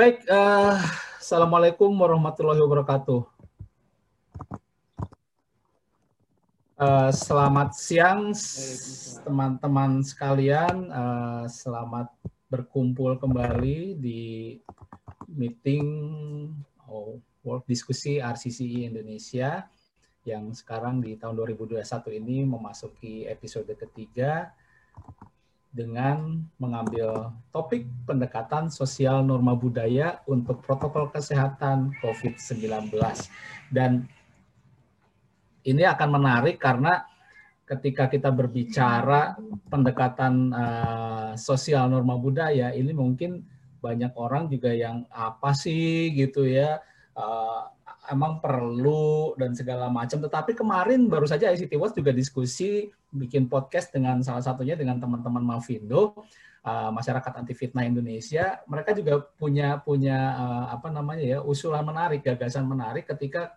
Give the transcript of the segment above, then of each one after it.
Baik, uh, Assalamualaikum warahmatullahi wabarakatuh. Uh, selamat siang teman-teman sekalian, uh, selamat berkumpul kembali di meeting oh, World Diskusi RCCI Indonesia yang sekarang di tahun 2021 ini memasuki episode ketiga dengan mengambil topik pendekatan sosial norma budaya untuk protokol kesehatan COVID-19. Dan ini akan menarik karena ketika kita berbicara pendekatan uh, sosial norma budaya, ini mungkin banyak orang juga yang apa sih gitu ya, uh, emang perlu dan segala macam. Tetapi kemarin baru saja ICT Watch juga diskusi bikin podcast dengan salah satunya dengan teman-teman Mavindo, uh, masyarakat anti fitnah Indonesia. Mereka juga punya punya uh, apa namanya ya usulan menarik, gagasan menarik ketika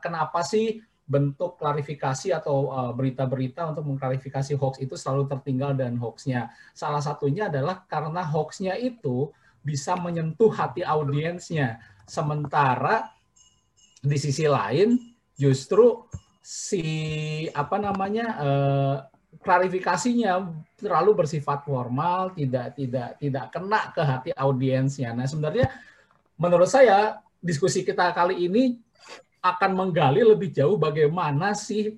kenapa sih bentuk klarifikasi atau berita-berita uh, untuk mengklarifikasi hoax itu selalu tertinggal dan hoaxnya. Salah satunya adalah karena hoaxnya itu bisa menyentuh hati audiensnya. Sementara di sisi lain justru si apa namanya eh, klarifikasinya terlalu bersifat formal, tidak tidak tidak kena ke hati audiensnya. Nah, sebenarnya menurut saya diskusi kita kali ini akan menggali lebih jauh bagaimana sih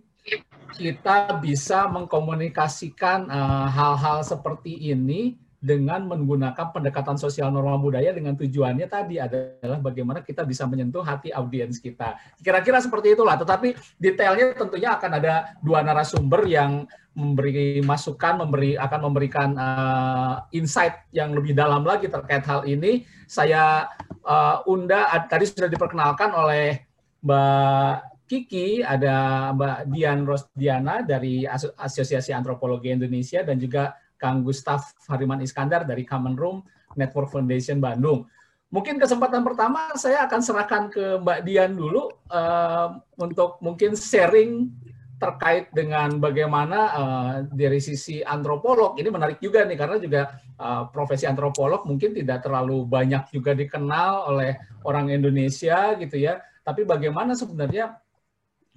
kita bisa mengkomunikasikan eh, hal-hal uh, seperti ini dengan menggunakan pendekatan sosial norma budaya dengan tujuannya tadi adalah bagaimana kita bisa menyentuh hati audiens kita. Kira-kira seperti itulah, tetapi detailnya tentunya akan ada dua narasumber yang memberi masukan, memberi akan memberikan uh, insight yang lebih dalam lagi terkait hal ini. Saya uh, unda tadi sudah diperkenalkan oleh Mbak Kiki, ada Mbak Dian Rosdiana dari Asosiasi Antropologi Indonesia dan juga Kang Gustaf Hariman Iskandar dari Common Room Network Foundation Bandung. Mungkin kesempatan pertama saya akan serahkan ke Mbak Dian dulu uh, untuk mungkin sharing terkait dengan bagaimana uh, dari sisi antropolog ini menarik juga nih karena juga uh, profesi antropolog mungkin tidak terlalu banyak juga dikenal oleh orang Indonesia gitu ya tapi bagaimana sebenarnya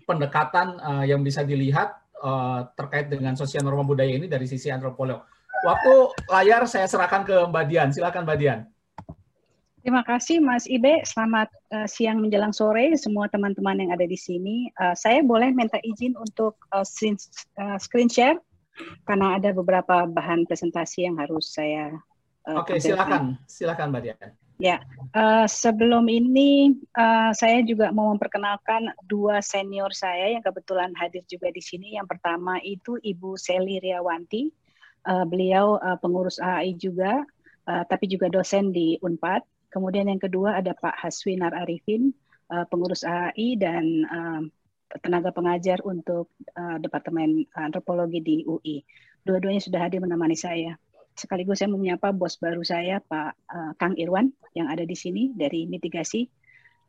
pendekatan uh, yang bisa dilihat uh, terkait dengan sosial norma budaya ini dari sisi antropolog. Waktu layar saya serahkan ke Mbak Dian. Silakan Mbak Dian. Terima kasih Mas Ibe. Selamat uh, siang menjelang sore semua teman-teman yang ada di sini. Uh, saya boleh minta izin untuk uh, screen, uh, screen share karena ada beberapa bahan presentasi yang harus saya. Uh, Oke, okay, silakan, silakan Mbak Dian. Ya, uh, sebelum ini uh, saya juga mau memperkenalkan dua senior saya yang kebetulan hadir juga di sini. Yang pertama itu Ibu Seli Riawanti, uh, beliau uh, pengurus AI juga, uh, tapi juga dosen di Unpad. Kemudian yang kedua ada Pak Haswinar Arifin, uh, pengurus AI dan uh, tenaga pengajar untuk uh, Departemen Antropologi di UI. Dua-duanya sudah hadir menemani saya sekaligus saya menyapa bos baru saya Pak uh, Kang Irwan yang ada di sini dari mitigasi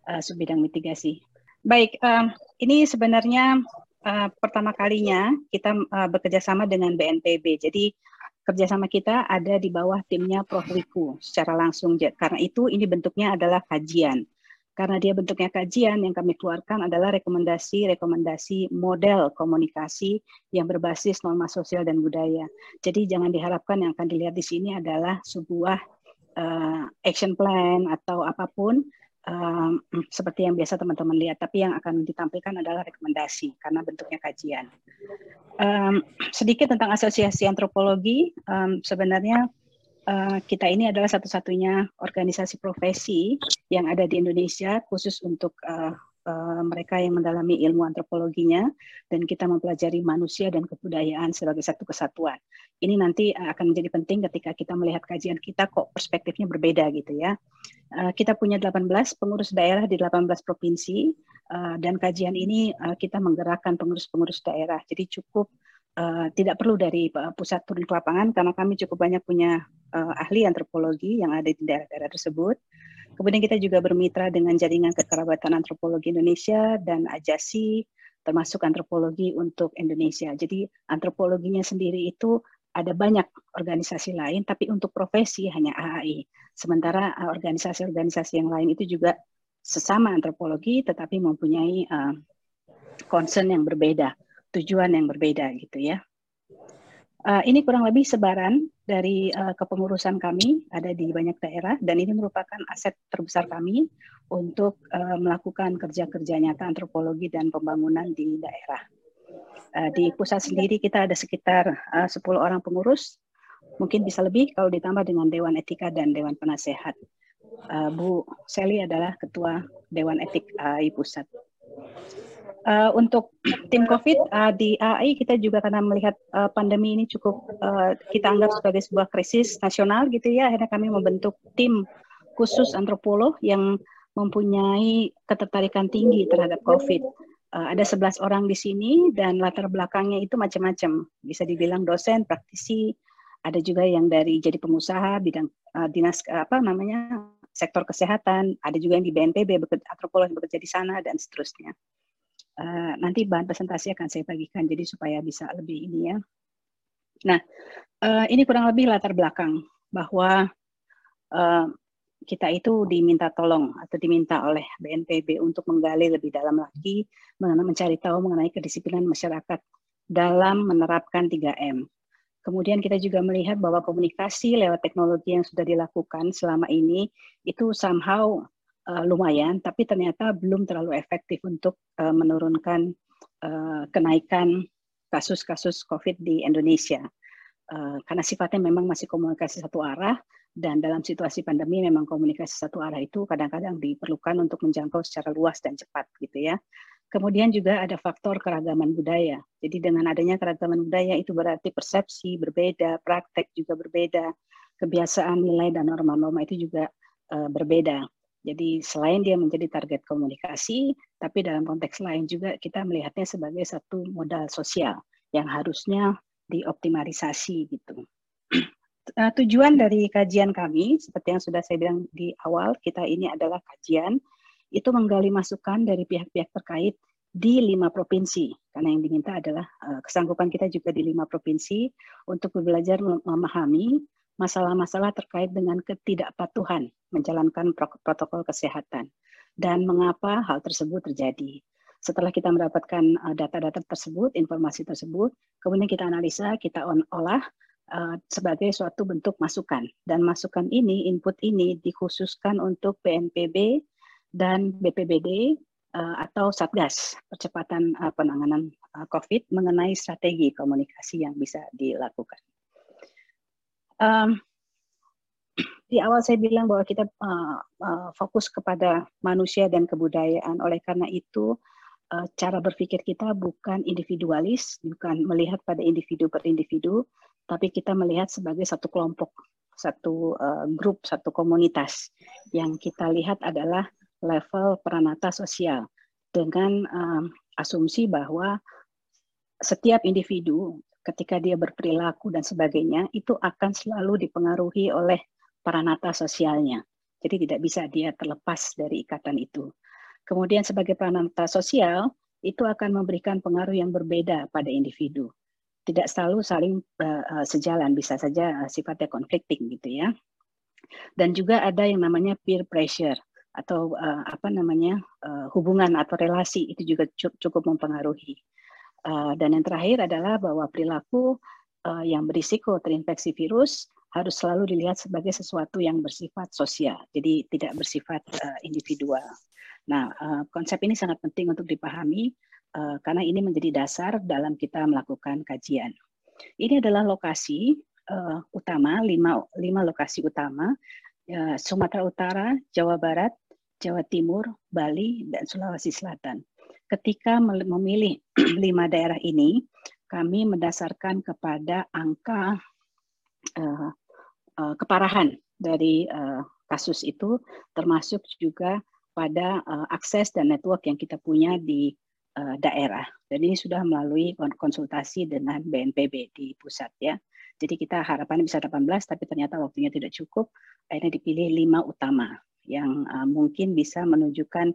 uh, subbidang mitigasi. Baik, uh, ini sebenarnya pertama kalinya kita uh, bekerja sama dengan BNPB. Jadi kerjasama kita ada di bawah timnya Prof Wiku secara langsung. Karena itu ini bentuknya adalah kajian karena dia bentuknya kajian yang kami keluarkan adalah rekomendasi-rekomendasi model komunikasi yang berbasis norma sosial dan budaya. Jadi jangan diharapkan yang akan dilihat di sini adalah sebuah uh, action plan atau apa pun um, seperti yang biasa teman-teman lihat, tapi yang akan ditampilkan adalah rekomendasi karena bentuknya kajian. Um, sedikit tentang asosiasi antropologi, um, sebenarnya Eh, kita ini adalah satu-satunya organisasi profesi yang ada di Indonesia khusus untuk uh, uh, mereka yang mendalami ilmu antropologinya dan kita mempelajari manusia dan kebudayaan sebagai satu kesatuan. Ini nanti akan menjadi penting ketika kita melihat kajian kita kok perspektifnya berbeda gitu ya. Kita punya 18 pengurus daerah di 18 provinsi dan kajian ini kita menggerakkan pengurus-pengurus daerah. Jadi cukup Uh, tidak perlu dari uh, pusat turun ke lapangan karena kami cukup banyak punya uh, ahli antropologi yang ada di daerah-daerah tersebut. Kemudian kita juga bermitra dengan jaringan kekerabatan antropologi Indonesia dan Ajasi termasuk antropologi untuk Indonesia. Jadi antropologinya sendiri itu ada banyak organisasi lain, tapi untuk profesi hanya AAI. Sementara organisasi-organisasi yang lain itu juga sesama antropologi, tetapi mempunyai uh, concern yang berbeda, tujuan yang berbeda gitu ya. Uh, ini kurang lebih sebaran dari uh, kepengurusan kami ada di banyak daerah dan ini merupakan aset terbesar kami untuk uh, melakukan kerja-kerja nyata antropologi dan pembangunan di daerah. Uh, di pusat sendiri kita ada sekitar uh, 10 orang pengurus, mungkin bisa lebih kalau ditambah dengan Dewan Etika dan Dewan Penasehat. Uh, Bu Sally adalah Ketua Dewan Etik AI Pusat. Uh, untuk tim COVID uh, di AI kita juga karena melihat uh, pandemi ini cukup uh, kita anggap sebagai sebuah krisis nasional gitu ya, akhirnya kami membentuk tim khusus antropolog yang mempunyai ketertarikan tinggi terhadap COVID. Uh, ada 11 orang di sini dan latar belakangnya itu macam-macam. Bisa dibilang dosen, praktisi, ada juga yang dari jadi pengusaha bidang uh, dinas apa namanya sektor kesehatan, ada juga yang di BNPB antropolog bekerja di sana dan seterusnya. Uh, nanti bahan presentasi akan saya bagikan jadi supaya bisa lebih ini ya. Nah, uh, ini kurang lebih latar belakang bahwa uh, kita itu diminta tolong atau diminta oleh BNPB untuk menggali lebih dalam lagi mencari tahu mengenai kedisiplinan masyarakat dalam menerapkan 3M. Kemudian kita juga melihat bahwa komunikasi lewat teknologi yang sudah dilakukan selama ini itu somehow uh, lumayan, tapi ternyata belum terlalu efektif untuk uh, menurunkan uh, kenaikan kasus-kasus COVID di Indonesia. Uh, karena sifatnya memang masih komunikasi satu arah, dan dalam situasi pandemi memang komunikasi satu arah itu kadang-kadang diperlukan untuk menjangkau secara luas dan cepat gitu ya. Kemudian juga ada faktor keragaman budaya. Jadi dengan adanya keragaman budaya itu berarti persepsi berbeda, praktek juga berbeda, kebiasaan nilai dan norma-norma itu juga uh, berbeda. Jadi selain dia menjadi target komunikasi, tapi dalam konteks lain juga kita melihatnya sebagai satu modal sosial yang harusnya dioptimalisasi gitu. Uh, tujuan dari kajian kami, seperti yang sudah saya bilang di awal, kita ini adalah kajian itu menggali masukan dari pihak-pihak terkait di lima provinsi, karena yang diminta adalah uh, kesanggupan kita juga di lima provinsi untuk belajar memahami masalah-masalah terkait dengan ketidakpatuhan menjalankan protokol kesehatan dan mengapa hal tersebut terjadi. Setelah kita mendapatkan uh, data-data tersebut, informasi tersebut, kemudian kita analisa, kita olah uh, sebagai suatu bentuk masukan. Dan masukan ini, input ini dikhususkan untuk PNPB dan BPBD uh, atau Satgas percepatan penanganan COVID mengenai strategi komunikasi yang bisa dilakukan um, di awal saya bilang bahwa kita uh, uh, fokus kepada manusia dan kebudayaan. Oleh karena itu, uh, cara berpikir kita bukan individualis, bukan melihat pada individu per individu, tapi kita melihat sebagai satu kelompok, satu uh, grup, satu komunitas. Yang kita lihat adalah level peranata sosial dengan um, asumsi bahwa setiap individu ketika dia berperilaku dan sebagainya itu akan selalu dipengaruhi oleh peranata sosialnya. Jadi tidak bisa dia terlepas dari ikatan itu. Kemudian sebagai peranata sosial itu akan memberikan pengaruh yang berbeda pada individu. Tidak selalu saling uh, sejalan, bisa saja uh, sifatnya conflicting gitu ya. Dan juga ada yang namanya peer pressure atau uh, apa namanya uh, hubungan atau relasi itu juga cukup mempengaruhi. Uh, dan yang terakhir adalah bahwa perilaku uh, yang berisiko terinfeksi virus harus selalu dilihat sebagai sesuatu yang bersifat sosial, jadi tidak bersifat uh, individual. Nah, konsep ini sangat penting untuk dipahami karena ini menjadi dasar dalam kita melakukan kajian. Ini adalah lokasi utama, lima, lima lokasi utama, Sumatera Utara, Jawa Barat, Jawa Timur, Bali, dan Sulawesi Selatan ketika memilih lima daerah ini, kami mendasarkan kepada angka uh, uh, keparahan dari uh, kasus itu, termasuk juga pada uh, akses dan network yang kita punya di uh, daerah. Dan ini sudah melalui konsultasi dengan BNPB di pusat ya. Jadi kita harapannya bisa 18, tapi ternyata waktunya tidak cukup. Akhirnya dipilih lima utama yang uh, mungkin bisa menunjukkan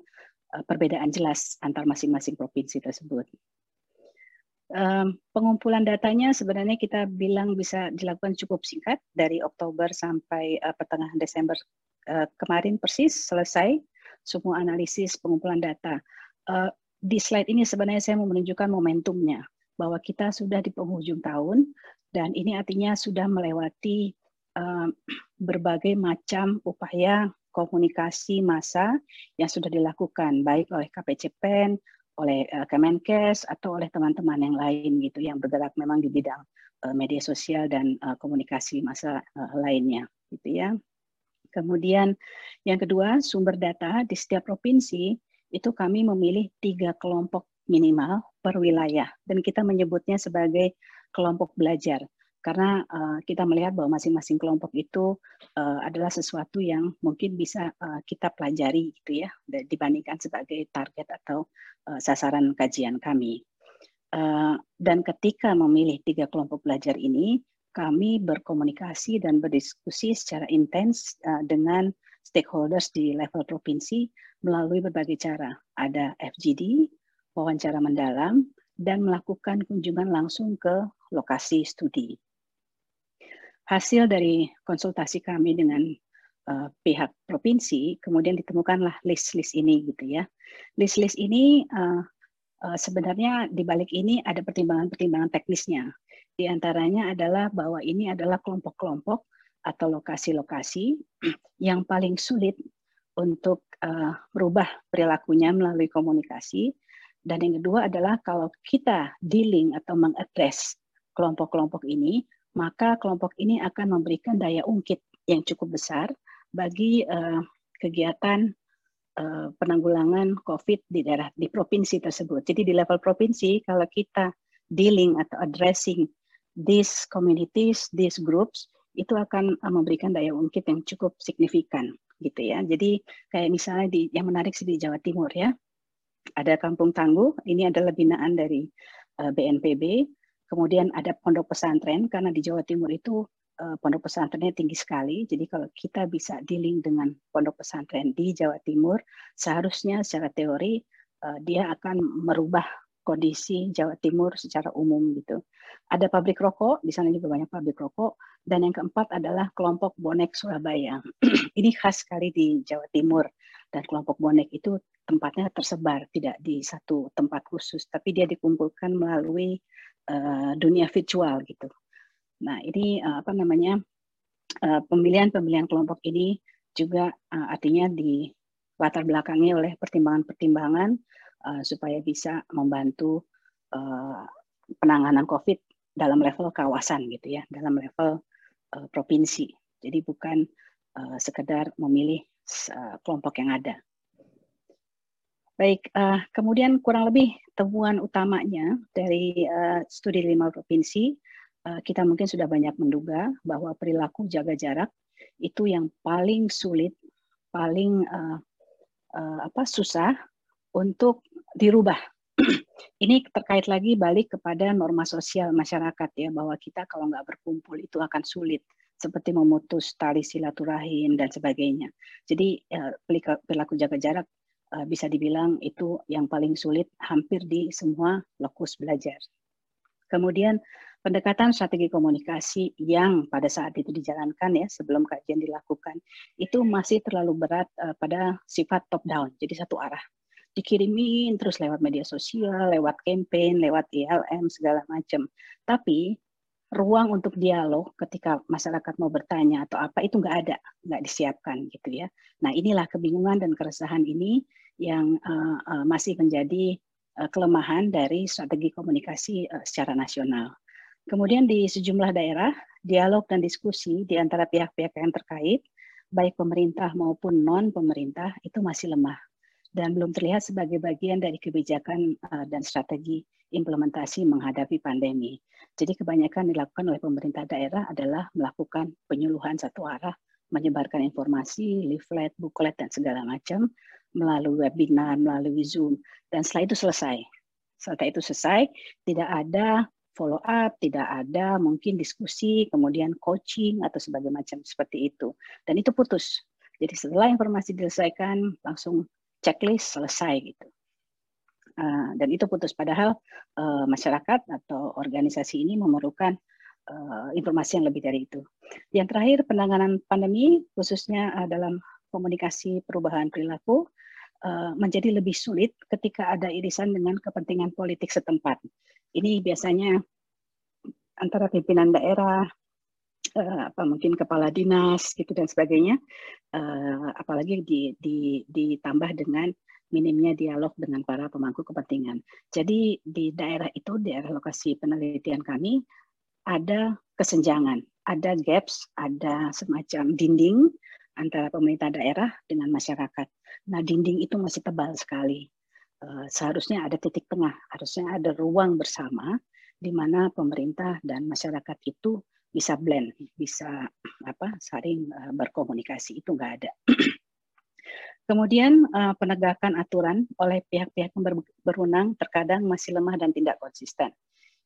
perbedaan jelas antar masing-masing provinsi tersebut. pengumpulan datanya sebenarnya kita bilang bisa dilakukan cukup singkat dari Oktober sampai uh, pertengahan Desember uh, kemarin persis selesai semua analisis pengumpulan data. Di slide ini sebenarnya saya mau menunjukkan momentumnya bahwa kita sudah di penghujung tahun dan ini artinya sudah melewati berbagai macam upaya komunikasi massa yang sudah dilakukan baik oleh KPCPEN, oleh uh, Kemenkes atau oleh teman-teman yang lain gitu yang bergerak memang di bidang uh, media sosial dan uh, komunikasi masa uh, lainnya gitu ya. Kemudian yang kedua sumber data di setiap provinsi itu kami memilih tiga kelompok minimal per wilayah dan kita menyebutnya sebagai kelompok belajar karena uh, kita melihat bahwa masing-masing kelompok itu uh, adalah sesuatu yang mungkin bisa uh, kita pelajari gitu ya dibandingkan sebagai target atau uh, sasaran kajian kami. Uh, dan ketika memilih tiga kelompok belajar ini, kami berkomunikasi dan berdiskusi secara intens uh, dengan stakeholders di level provinsi melalui berbagai cara. Ada FGD, wawancara mendalam, dan melakukan kunjungan langsung ke lokasi studi hasil dari konsultasi kami dengan uh, pihak provinsi, kemudian ditemukanlah list-list ini gitu ya. List-list ini uh, uh, sebenarnya di balik ini ada pertimbangan-pertimbangan teknisnya. Di antaranya adalah bahwa ini adalah kelompok-kelompok atau lokasi-lokasi yang paling sulit untuk uh, merubah perilakunya melalui komunikasi. Dan yang kedua adalah kalau kita dealing atau mengadres kelompok-kelompok ini, maka kelompok ini akan memberikan daya ungkit yang cukup besar bagi uh, kegiatan uh, penanggulangan COVID di daerah di provinsi tersebut. Jadi di level provinsi kalau kita dealing atau addressing these communities, these groups itu akan uh, memberikan daya ungkit yang cukup signifikan gitu ya. Jadi kayak misalnya di yang menarik sih di Jawa Timur ya. Ada Kampung Tangguh, ini adalah binaan dari uh, BNPB Kemudian ada pondok pesantren karena di Jawa Timur itu uh, pondok pesantrennya tinggi sekali. Jadi kalau kita bisa dealing dengan pondok pesantren di Jawa Timur, seharusnya secara teori uh, dia akan merubah kondisi Jawa Timur secara umum gitu. Ada pabrik rokok, di sana juga banyak pabrik rokok. Dan yang keempat adalah kelompok bonek Surabaya. Ini khas sekali di Jawa Timur. Dan kelompok bonek itu tempatnya tersebar, tidak di satu tempat khusus, tapi dia dikumpulkan melalui uh, dunia virtual gitu. Nah ini uh, apa namanya uh, pemilihan-pemilihan kelompok ini juga uh, artinya di latar belakangnya oleh pertimbangan-pertimbangan uh, supaya bisa membantu uh, penanganan COVID dalam level kawasan gitu ya, dalam level uh, provinsi. Jadi bukan uh, sekedar memilih uh, kelompok yang ada. Baik, uh, kemudian kurang lebih temuan utamanya dari uh, studi lima provinsi, uh, kita mungkin sudah banyak menduga bahwa perilaku jaga jarak itu yang paling sulit, paling uh, uh, apa susah untuk dirubah. Ini terkait lagi balik kepada norma sosial masyarakat ya bahwa kita kalau nggak berkumpul itu akan sulit seperti memutus tali silaturahim dan sebagainya. Jadi perilaku jaga jarak Eh, bisa dibilang itu yang paling sulit hampir di semua lokus belajar. Kemudian pendekatan strategi komunikasi yang pada saat itu dijalankan ya sebelum kajian dilakukan itu masih terlalu berat uh, pada sifat top down, jadi satu arah. Dikirimin terus lewat media sosial, lewat campaign, lewat ILM segala macam. Tapi ruang untuk dialog ketika masyarakat mau bertanya atau apa itu nggak ada, nggak disiapkan gitu ya. Nah inilah kebingungan dan keresahan ini yang uh, uh, masih menjadi uh, kelemahan dari strategi komunikasi uh, secara nasional. Kemudian di sejumlah daerah, dialog dan diskusi di antara pihak-pihak yang terkait, baik pemerintah maupun non-pemerintah, itu masih lemah dan belum terlihat sebagai bagian dari kebijakan uh, dan strategi implementasi menghadapi pandemi. Jadi kebanyakan dilakukan oleh pemerintah daerah adalah melakukan penyuluhan satu arah, menyebarkan informasi, leaflet, booklet, dan segala macam melalui webinar, melalui Zoom. Dan setelah itu selesai. Setelah itu selesai, tidak ada follow up, tidak ada mungkin diskusi, kemudian coaching atau sebagai macam seperti itu. Dan itu putus. Jadi setelah informasi diselesaikan, langsung checklist selesai gitu. uh, dan itu putus padahal uh, masyarakat atau organisasi ini memerlukan uh, informasi yang lebih dari itu. Yang terakhir penanganan pandemi khususnya uh, dalam komunikasi perubahan perilaku menjadi lebih sulit ketika ada irisan dengan kepentingan politik setempat. Ini biasanya antara pimpinan daerah, uh, apa mungkin kepala dinas gitu dan sebagainya, uh, apalagi di, di, ditambah dengan minimnya dialog dengan para pemangku kepentingan. Jadi di daerah itu, di daerah lokasi penelitian kami, ada kesenjangan, ada gaps, ada semacam dinding antara pemerintah daerah dengan masyarakat. Nah, dinding itu masih tebal sekali. Uh, seharusnya ada titik tengah, harusnya ada ruang bersama di mana pemerintah dan masyarakat itu bisa blend, bisa apa saling uh, berkomunikasi itu nggak ada. Kemudian uh, penegakan aturan oleh pihak-pihak berwenang terkadang masih lemah dan tidak konsisten.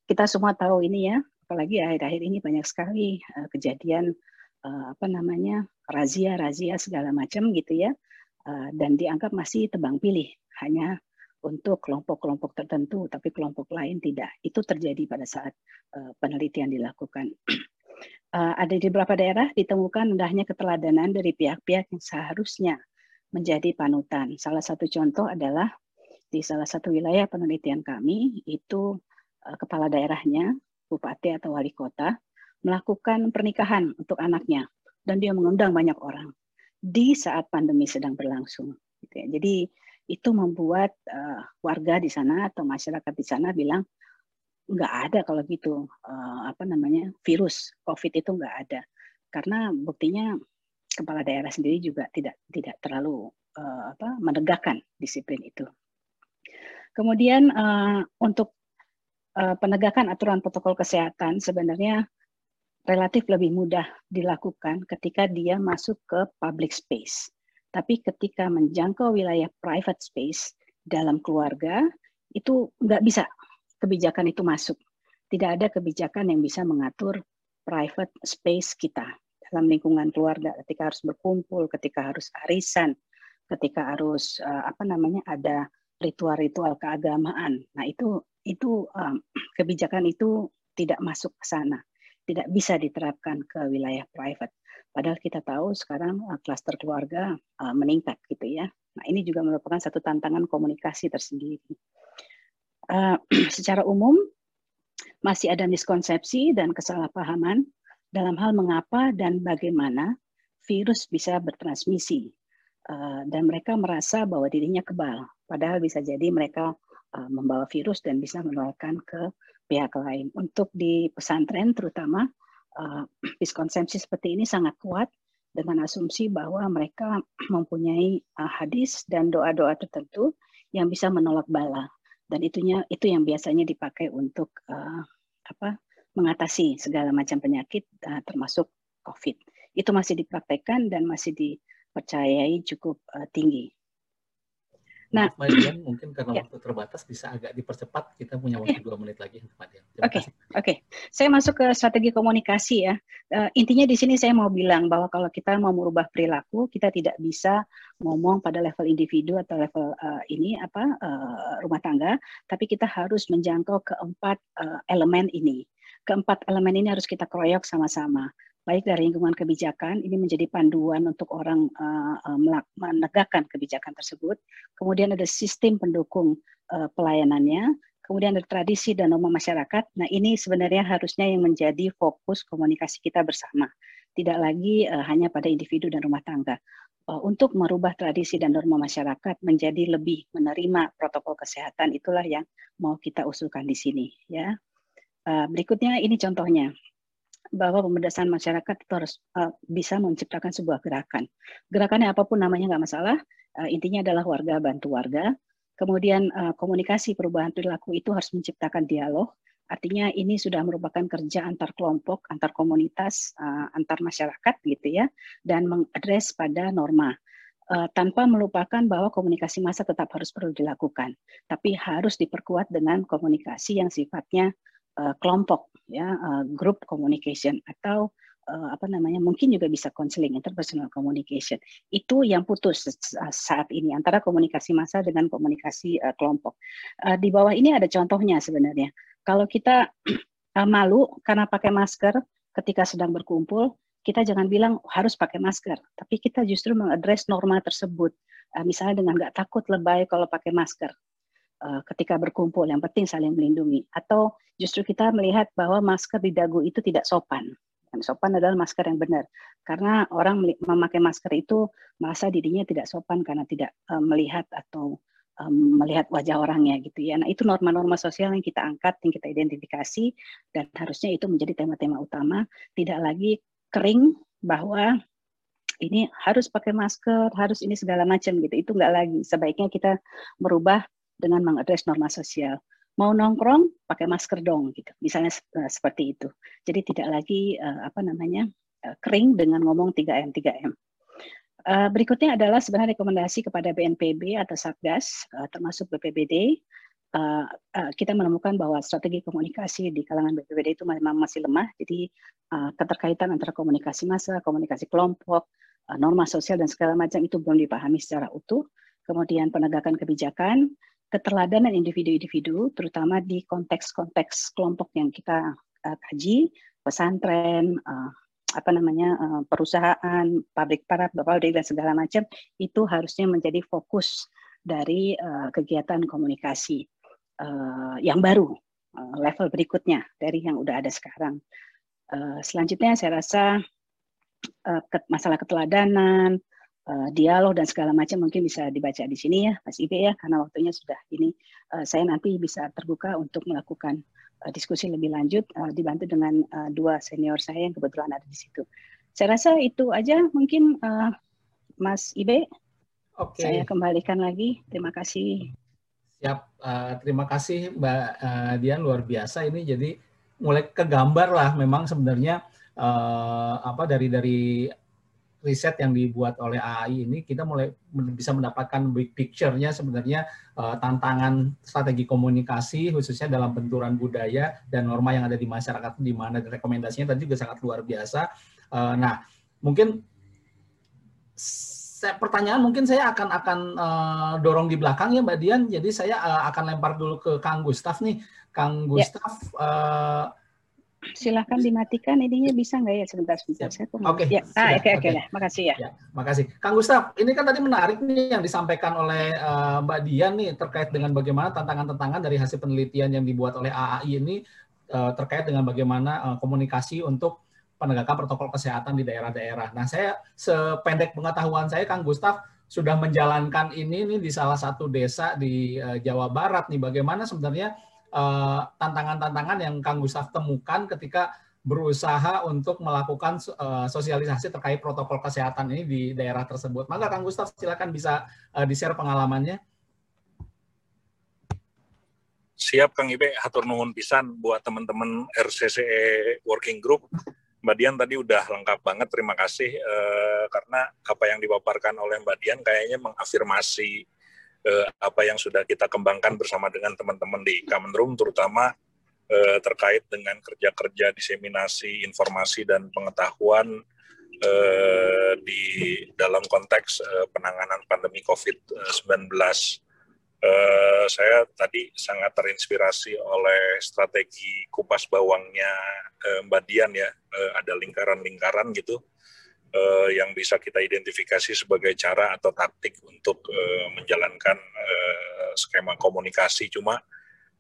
Kita semua tahu ini ya, apalagi akhir-akhir ini banyak sekali kejadian apa namanya razia-razia segala macam gitu ya, uh, dan dianggap masih tebang pilih hanya untuk kelompok-kelompok tertentu, tapi kelompok lain tidak. Itu terjadi pada saat uh, penelitian dilakukan. uh, ada di beberapa daerah ditemukan hendaknya keteladanan dari pihak-pihak yang seharusnya menjadi panutan. Salah satu contoh adalah di salah satu wilayah penelitian kami itu kepala daerahnya, bupati atau wali kota melakukan pernikahan untuk anaknya dan dia mengundang banyak orang di saat pandemi sedang berlangsung. Gitu ya. Jadi itu membuat uh, warga di sana atau masyarakat di sana bilang nggak ada kalau gitu uh, apa namanya virus COVID itu nggak ada karena buktinya kepala daerah sendiri juga tidak tidak terlalu uh, apa menegakkan disiplin itu. Kemudian uh, untuk uh, penegakan aturan protokol kesehatan sebenarnya relatif lebih mudah dilakukan ketika dia masuk ke public space. Tapi ketika menjangkau wilayah private space dalam keluarga itu nggak bisa kebijakan itu masuk. Tidak ada kebijakan yang bisa mengatur private space kita dalam lingkungan keluarga ketika harus berkumpul, ketika harus arisan, ketika harus uh, apa namanya ada ritual-ritual keagamaan. Nah, itu itu um, kebijakan itu tidak masuk ke sana, tidak bisa diterapkan ke wilayah private. Padahal kita tahu sekarang uh, klaster keluarga uh, meningkat gitu ya. Nah, ini juga merupakan satu tantangan komunikasi tersendiri. Uh, secara umum masih ada miskonsepsi dan kesalahpahaman dalam hal mengapa dan bagaimana virus bisa bertransmisi. Uh, dan mereka merasa bahwa dirinya kebal, padahal bisa jadi mereka uh, membawa virus dan bisa menularkan ke pihak lain. Untuk di pesantren terutama, uh, seperti ini sangat kuat dengan asumsi bahwa mereka mempunyai uh, hadis dan doa-doa tertentu yang bisa menolak bala dan itunya itu yang biasanya dipakai untuk uh, apa mengatasi segala macam penyakit uh, termasuk COVID. Itu masih dipraktekkan dan masih dipercayai cukup tinggi. Nah, Madian, mungkin karena ya. waktu terbatas bisa agak dipercepat. Kita punya waktu dua menit lagi untuk Oke, oke. Okay. Saya masuk ke strategi komunikasi ya. Uh, intinya di sini saya mau bilang bahwa kalau kita mau merubah perilaku, kita tidak bisa ngomong pada level individu atau level uh, ini apa uh, rumah tangga, tapi kita harus menjangkau keempat uh, elemen ini. Keempat elemen ini harus kita keroyok sama-sama baik dari lingkungan kebijakan ini menjadi panduan untuk orang uh, menegakkan kebijakan tersebut. Kemudian ada sistem pendukung uh, pelayanannya, kemudian ada tradisi dan norma masyarakat. Nah ini sebenarnya harusnya yang menjadi fokus komunikasi kita bersama, tidak lagi uh, hanya pada individu dan rumah tangga. Untuk merubah tradisi dan norma masyarakat menjadi lebih menerima protokol kesehatan itulah yang mau kita usulkan di sini ya. Berikutnya ini contohnya bahwa pemberdasan masyarakat itu harus uh, bisa menciptakan sebuah gerakan. Gerakannya apa pun namanya nggak masalah, uh, intinya adalah warga bantu warga. Kemudian uh, komunikasi perubahan perilaku itu harus menciptakan dialog. Artinya ini sudah merupakan kerja antar kelompok, antar komunitas, uh, antar masyarakat gitu ya, dan mengadres pada norma. Tanpa melupakan bahwa komunikasi massa tetap harus perlu dilakukan, tapi harus diperkuat dengan komunikasi yang sifatnya uh, kelompok ya uh, group communication atau uh, apa namanya mungkin juga bisa counseling interpersonal communication. Itu yang putus saat ini antara komunikasi massa dengan komunikasi uh, kelompok. Uh, di bawah ini ada contohnya sebenarnya. Kalau kita uh, malu karena pakai masker ketika sedang berkumpul kita jangan bilang harus pakai masker tapi kita justru mengadres norma tersebut. Uh, misalnya dengan nggak takut lebay kalau pakai masker uh, ketika berkumpul yang penting saling melindungi atau justru kita melihat bahwa masker di dagu itu tidak sopan yang sopan adalah masker yang benar. Karena orang memakai masker itu merasa dirinya tidak sopan karena tidak um, melihat atau um, melihat wajah orangnya gitu ya. Nah itu norma-norma sosial yang kita angkat, yang kita identifikasi dan harusnya itu menjadi tema-tema utama. Tidak lagi kering bahwa ini harus pakai masker, harus ini segala macam gitu. Itu enggak lagi. Sebaiknya kita merubah dengan mengadres norma sosial. Mau nongkrong pakai masker dong gitu. Misalnya uh, seperti itu. Jadi tidak lagi uh, apa namanya uh, kering dengan ngomong 3M 3M uh, berikutnya adalah sebenarnya rekomendasi kepada BNPB atau Satgas uh, termasuk BPBD uh, uh, kita menemukan bahwa strategi komunikasi di kalangan BPBD itu memang masih lemah. Jadi uh, keterkaitan antara komunikasi massa komunikasi kelompok uh, norma sosial dan segala macam itu belum dipahami secara utuh. Kemudian penegakan kebijakan keteladanan individu-individu, terutama di konteks-konteks kelompok yang kita uh, kaji, pesantren, uh, apa namanya uh, perusahaan, pabrik para pabrik dan segala macam itu harusnya menjadi fokus dari uh, kegiatan komunikasi uh, yang baru uh, level berikutnya dari yang udah ada sekarang. Uh, selanjutnya saya rasa uh, masalah keteladanan, uh, dialog dan segala macam mungkin bisa dibaca di sini ya Mas Ibe ya karena waktunya sudah ini uh, saya nanti bisa terbuka untuk melakukan uh, diskusi lebih lanjut uh, dibantu dengan uh, dua senior saya yang kebetulan ada di situ. Saya rasa itu aja mungkin uh, Mas Ibe. Oke. Saya kembalikan lagi. Terima kasih. Siap. Uh, terima kasih Mbak uh, Dian luar biasa ini jadi mulai kegambar lah memang sebenarnya uh, apa dari dari riset yang dibuat oleh AI ini kita mulai bisa mendapatkan big picture-nya sebenarnya uh, tantangan strategi komunikasi khususnya dalam benturan budaya dan norma yang ada di masyarakat di mana rekomendasinya tadi juga sangat luar biasa. Uh, nah, mungkin saya, pertanyaan mungkin saya akan akan uh, dorong di belakang ya Mbak Dian. Jadi saya uh, akan lempar dulu ke Kang Gustaf nih. Kang ya. Gustaf ya. uh, silahkan dimatikan ininya bisa nggak ya sebentar sebentar saya Oke. Okay. Ya. Ah, oke oke lah. Makasih ya. ya. Makasih. Kang Gustaf, ini kan tadi menarik nih yang disampaikan oleh uh, Mbak Dian nih terkait dengan bagaimana tantangan-tantangan dari hasil penelitian yang dibuat oleh AAI ini uh, terkait dengan bagaimana uh, komunikasi untuk penegakan protokol kesehatan di daerah-daerah. Nah, saya sependek pengetahuan saya Kang Gustaf sudah menjalankan ini nih di salah satu desa di uh, Jawa Barat nih bagaimana sebenarnya Eh, tantangan-tantangan yang Kang Gustaf temukan ketika berusaha untuk melakukan uh, sosialisasi terkait protokol kesehatan ini di daerah tersebut. Maka Kang Gustaf silakan bisa uh, di-share pengalamannya. Siap Kang Ibe, hatur nuhun pisan buat teman-teman RCCE Working Group. Mbak Dian tadi udah lengkap banget, terima kasih. Uh, karena apa yang dipaparkan oleh Mbak Dian kayaknya mengafirmasi eh, apa yang sudah kita kembangkan bersama dengan teman-teman di Kamenrum, terutama eh, terkait dengan kerja-kerja diseminasi informasi dan pengetahuan eh, di dalam konteks eh, penanganan pandemi COVID-19. Eh, saya tadi sangat terinspirasi oleh strategi kupas bawangnya eh, Mbak Dian ya, eh, ada lingkaran-lingkaran gitu uh, yang bisa kita identifikasi sebagai cara atau taktik untuk uh, menjalankan uh, skema komunikasi. Cuma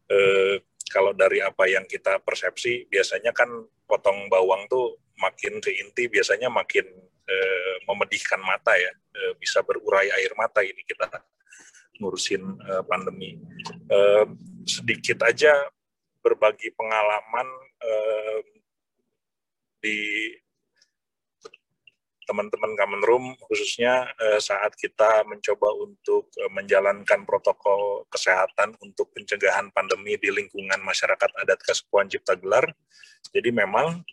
uh, kalau dari apa yang kita persepsi, biasanya kan potong bawang tuh makin ke inti, biasanya makin uh, memedihkan mata ya, uh, bisa berurai air mata ini kita ngurusin uh, pandemi. Uh, sedikit aja berbagi pengalaman uh, di teman-teman Common Room khususnya eh, saat kita mencoba untuk eh, menjalankan protokol kesehatan untuk pencegahan pandemi di lingkungan masyarakat adat Kasepuan Cipta Gelar. Jadi memang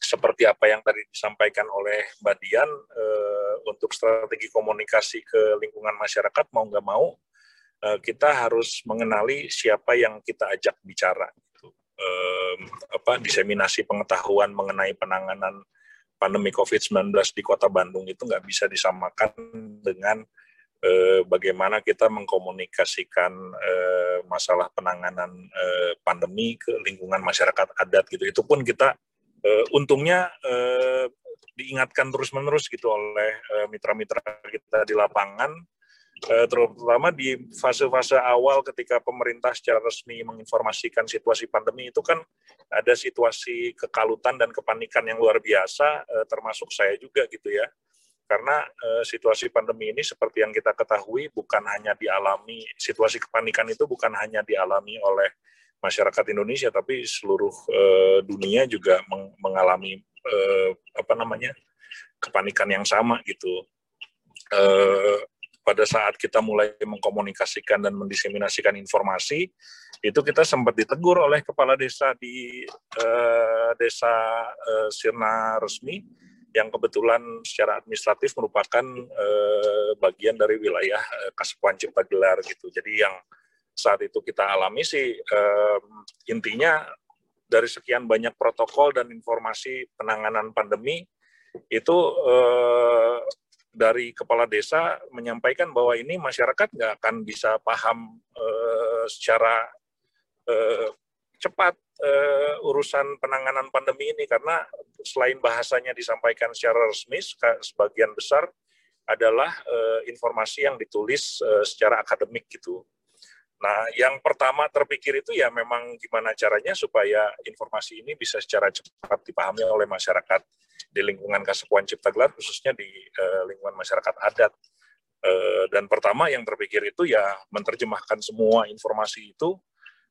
seperti apa yang tadi disampaikan oleh Mbak Dian eh, untuk strategi komunikasi ke lingkungan masyarakat mau nggak mau kita harus mengenali siapa yang kita ajak bicara. Gitu. Apa diseminasi pengetahuan mengenai penanganan pandemi COVID-19 di Kota Bandung itu nggak bisa disamakan dengan eh, bagaimana kita mengkomunikasikan eh, masalah penanganan eh, pandemi ke lingkungan masyarakat adat gitu. Itu pun kita eh, untungnya eh, diingatkan terus-menerus gitu oleh eh, mitra-mitra kita di lapangan eh, terutama di fase-fase awal ketika pemerintah secara resmi menginformasikan situasi pandemi itu kan ada situasi kekalutan dan kepanikan yang luar biasa eh, termasuk saya juga gitu ya. Karena uh, situasi pandemi ini seperti yang kita ketahui bukan hanya dialami situasi kepanikan itu bukan hanya dialami oleh masyarakat Indonesia tapi seluruh uh, dunia juga meng mengalami apa namanya kepanikan yang sama gitu pada saat kita mulai mengkomunikasikan dan mendiseminasikan informasi itu kita sempat ditegur oleh kepala desa di uh, desa uh, Sirna resmi yang kebetulan secara administratif merupakan eh, bagian dari wilayah eh, Kasepuan Cipta Gelar gitu. Jadi yang saat itu kita alami sih eh, intinya dari sekian banyak protokol dan informasi penanganan pandemi itu eh, dari kepala desa menyampaikan bahwa ini masyarakat nggak akan bisa paham eh, secara eh, cepat uh, urusan penanganan pandemi ini karena selain bahasanya disampaikan secara resmi sebagian besar adalah informasi yang ditulis secara akademik gitu. Nah, yang pertama terpikir itu ya memang gimana caranya supaya informasi ini bisa secara cepat dipahami oleh masyarakat di lingkungan Kasepuan Cipta Gelar, khususnya di uh, lingkungan masyarakat adat. Uh, dan pertama yang terpikir itu ya menerjemahkan semua informasi itu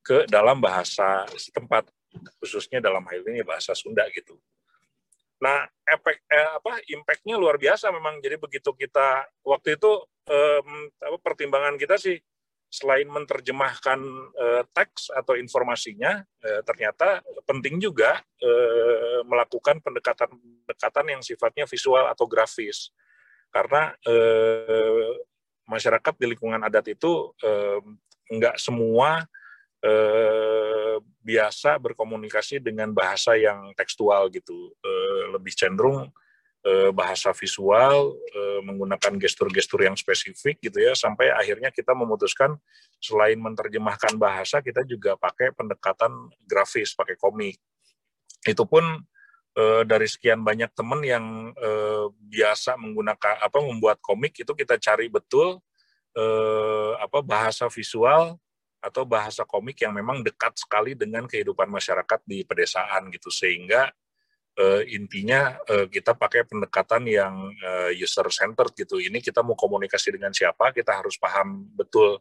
ke dalam bahasa setempat khususnya dalam hal ini bahasa Sunda gitu. Nah, efek eh, apa impactnya luar biasa memang. Jadi begitu kita waktu itu eh, apa pertimbangan kita sih selain menerjemahkan eh, teks atau informasinya, eh, ternyata penting juga eh, melakukan pendekatan-pendekatan yang sifatnya visual atau grafis. Karena masyarakat di lingkungan adat itu eh, enggak semua biasa berkomunikasi dengan bahasa yang tekstual gitu, lebih cenderung eh, bahasa visual eh, menggunakan gestur-gestur yang spesifik gitu ya, sampai akhirnya kita memutuskan selain menerjemahkan bahasa, kita juga pakai pendekatan grafis, pakai komik. Itu pun eh, dari sekian banyak teman yang biasa menggunakan apa membuat komik itu kita cari betul apa bahasa visual atau bahasa komik yang memang dekat sekali dengan kehidupan masyarakat di pedesaan gitu sehingga uh, intinya uh, kita pakai pendekatan yang uh, user centered gitu ini kita mau komunikasi dengan siapa kita harus paham betul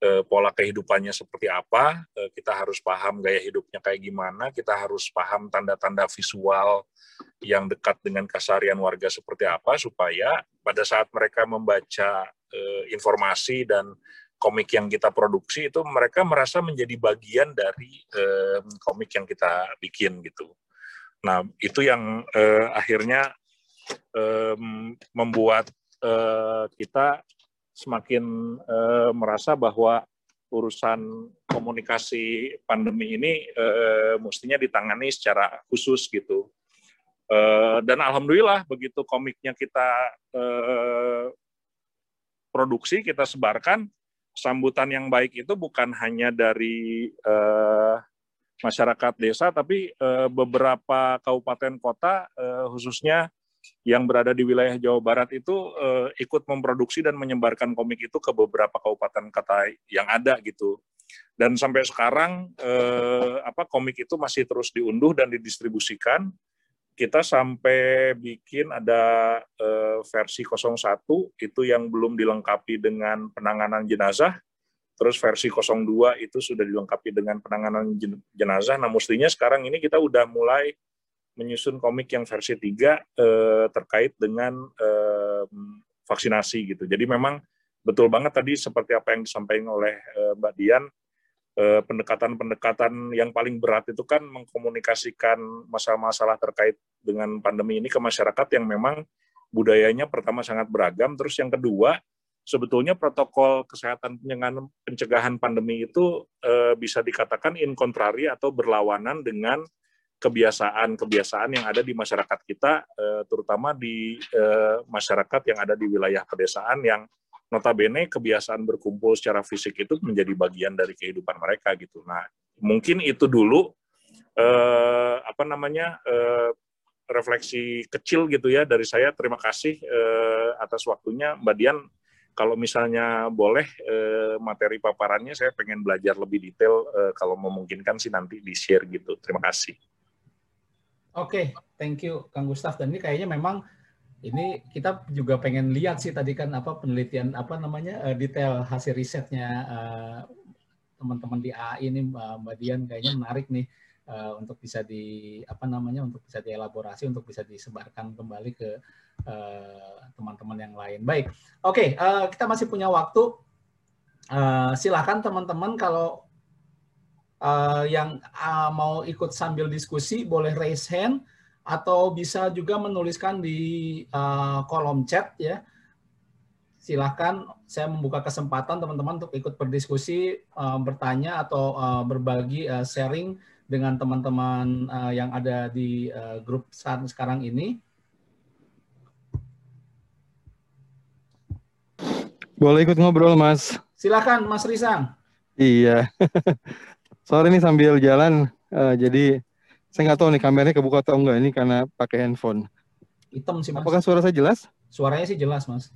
uh, pola kehidupannya seperti apa uh, kita harus paham gaya hidupnya kayak gimana kita harus paham tanda-tanda visual yang dekat dengan keseharian warga seperti apa supaya pada saat mereka membaca uh, informasi dan komik yang kita produksi itu mereka merasa menjadi bagian dari eh, komik yang kita bikin gitu. Nah itu yang eh, akhirnya eh, membuat eh, kita semakin eh, merasa bahwa urusan komunikasi pandemi ini eh, mestinya ditangani secara khusus gitu. Eh, dan alhamdulillah begitu komiknya kita eh, produksi kita sebarkan sambutan yang baik itu bukan hanya dari uh, masyarakat desa, tapi uh, beberapa kabupaten kota, uh, khususnya yang berada di wilayah Jawa Barat itu uh, ikut memproduksi dan menyebarkan komik itu ke beberapa kabupaten kota yang ada gitu. Dan sampai sekarang apa komik itu masih terus diunduh dan didistribusikan kita sampai bikin ada uh, versi 01 itu yang belum dilengkapi dengan penanganan jenazah. Terus versi 02 itu sudah dilengkapi dengan penanganan jenazah. Nah, mestinya sekarang ini kita udah mulai menyusun komik yang versi 3 uh, eh, terkait dengan uh, vaksinasi gitu. Jadi memang betul banget tadi seperti apa yang disampaikan oleh uh, Mbak Dian Eh, pendekatan-pendekatan yang paling berat itu kan mengkomunikasikan masalah-masalah terkait dengan pandemi ini ke masyarakat yang memang budayanya pertama sangat beragam, terus yang kedua sebetulnya protokol kesehatan pencegahan, pandemi itu e, bisa dikatakan in contrary atau berlawanan dengan kebiasaan-kebiasaan yang ada di masyarakat kita, eh, terutama di eh, masyarakat yang ada di wilayah pedesaan yang notabene kebiasaan berkumpul secara fisik itu menjadi bagian dari kehidupan mereka gitu. Nah, mungkin itu dulu eh, apa namanya eh, refleksi kecil gitu ya dari saya. Terima kasih eh, atas waktunya, Mbak Dian. Kalau misalnya boleh eh, materi paparannya, saya pengen belajar lebih detail. Eh, kalau memungkinkan sih nanti di share gitu. Terima kasih. Oke, okay, thank you Kang Gustaf. Dan ini kayaknya memang ini kita juga pengen lihat sih tadi kan apa penelitian apa namanya uh, detail hasil risetnya uh, teman-teman di AI ini Mbak Dian kayaknya menarik nih uh, untuk bisa di apa namanya untuk bisa dielaborasi untuk bisa disebarkan kembali ke teman-teman uh, yang lain. Baik, oke okay, uh, kita masih punya waktu. Uh, silakan teman-teman kalau uh, yang uh, mau ikut sambil diskusi boleh raise hand atau bisa juga menuliskan di uh, kolom chat ya. Silahkan saya membuka kesempatan teman-teman untuk ikut berdiskusi, uh, bertanya atau uh, berbagi uh, sharing dengan teman-teman uh, yang ada di uh, grup saat sekarang ini. Boleh ikut ngobrol, Mas. Silakan, Mas Risang. Iya. Sorry nih sambil jalan, uh, jadi saya nggak tahu nih kameranya kebuka atau enggak ini karena pakai handphone. Hitam sih mas. Apakah suara saya jelas? Suaranya sih jelas mas.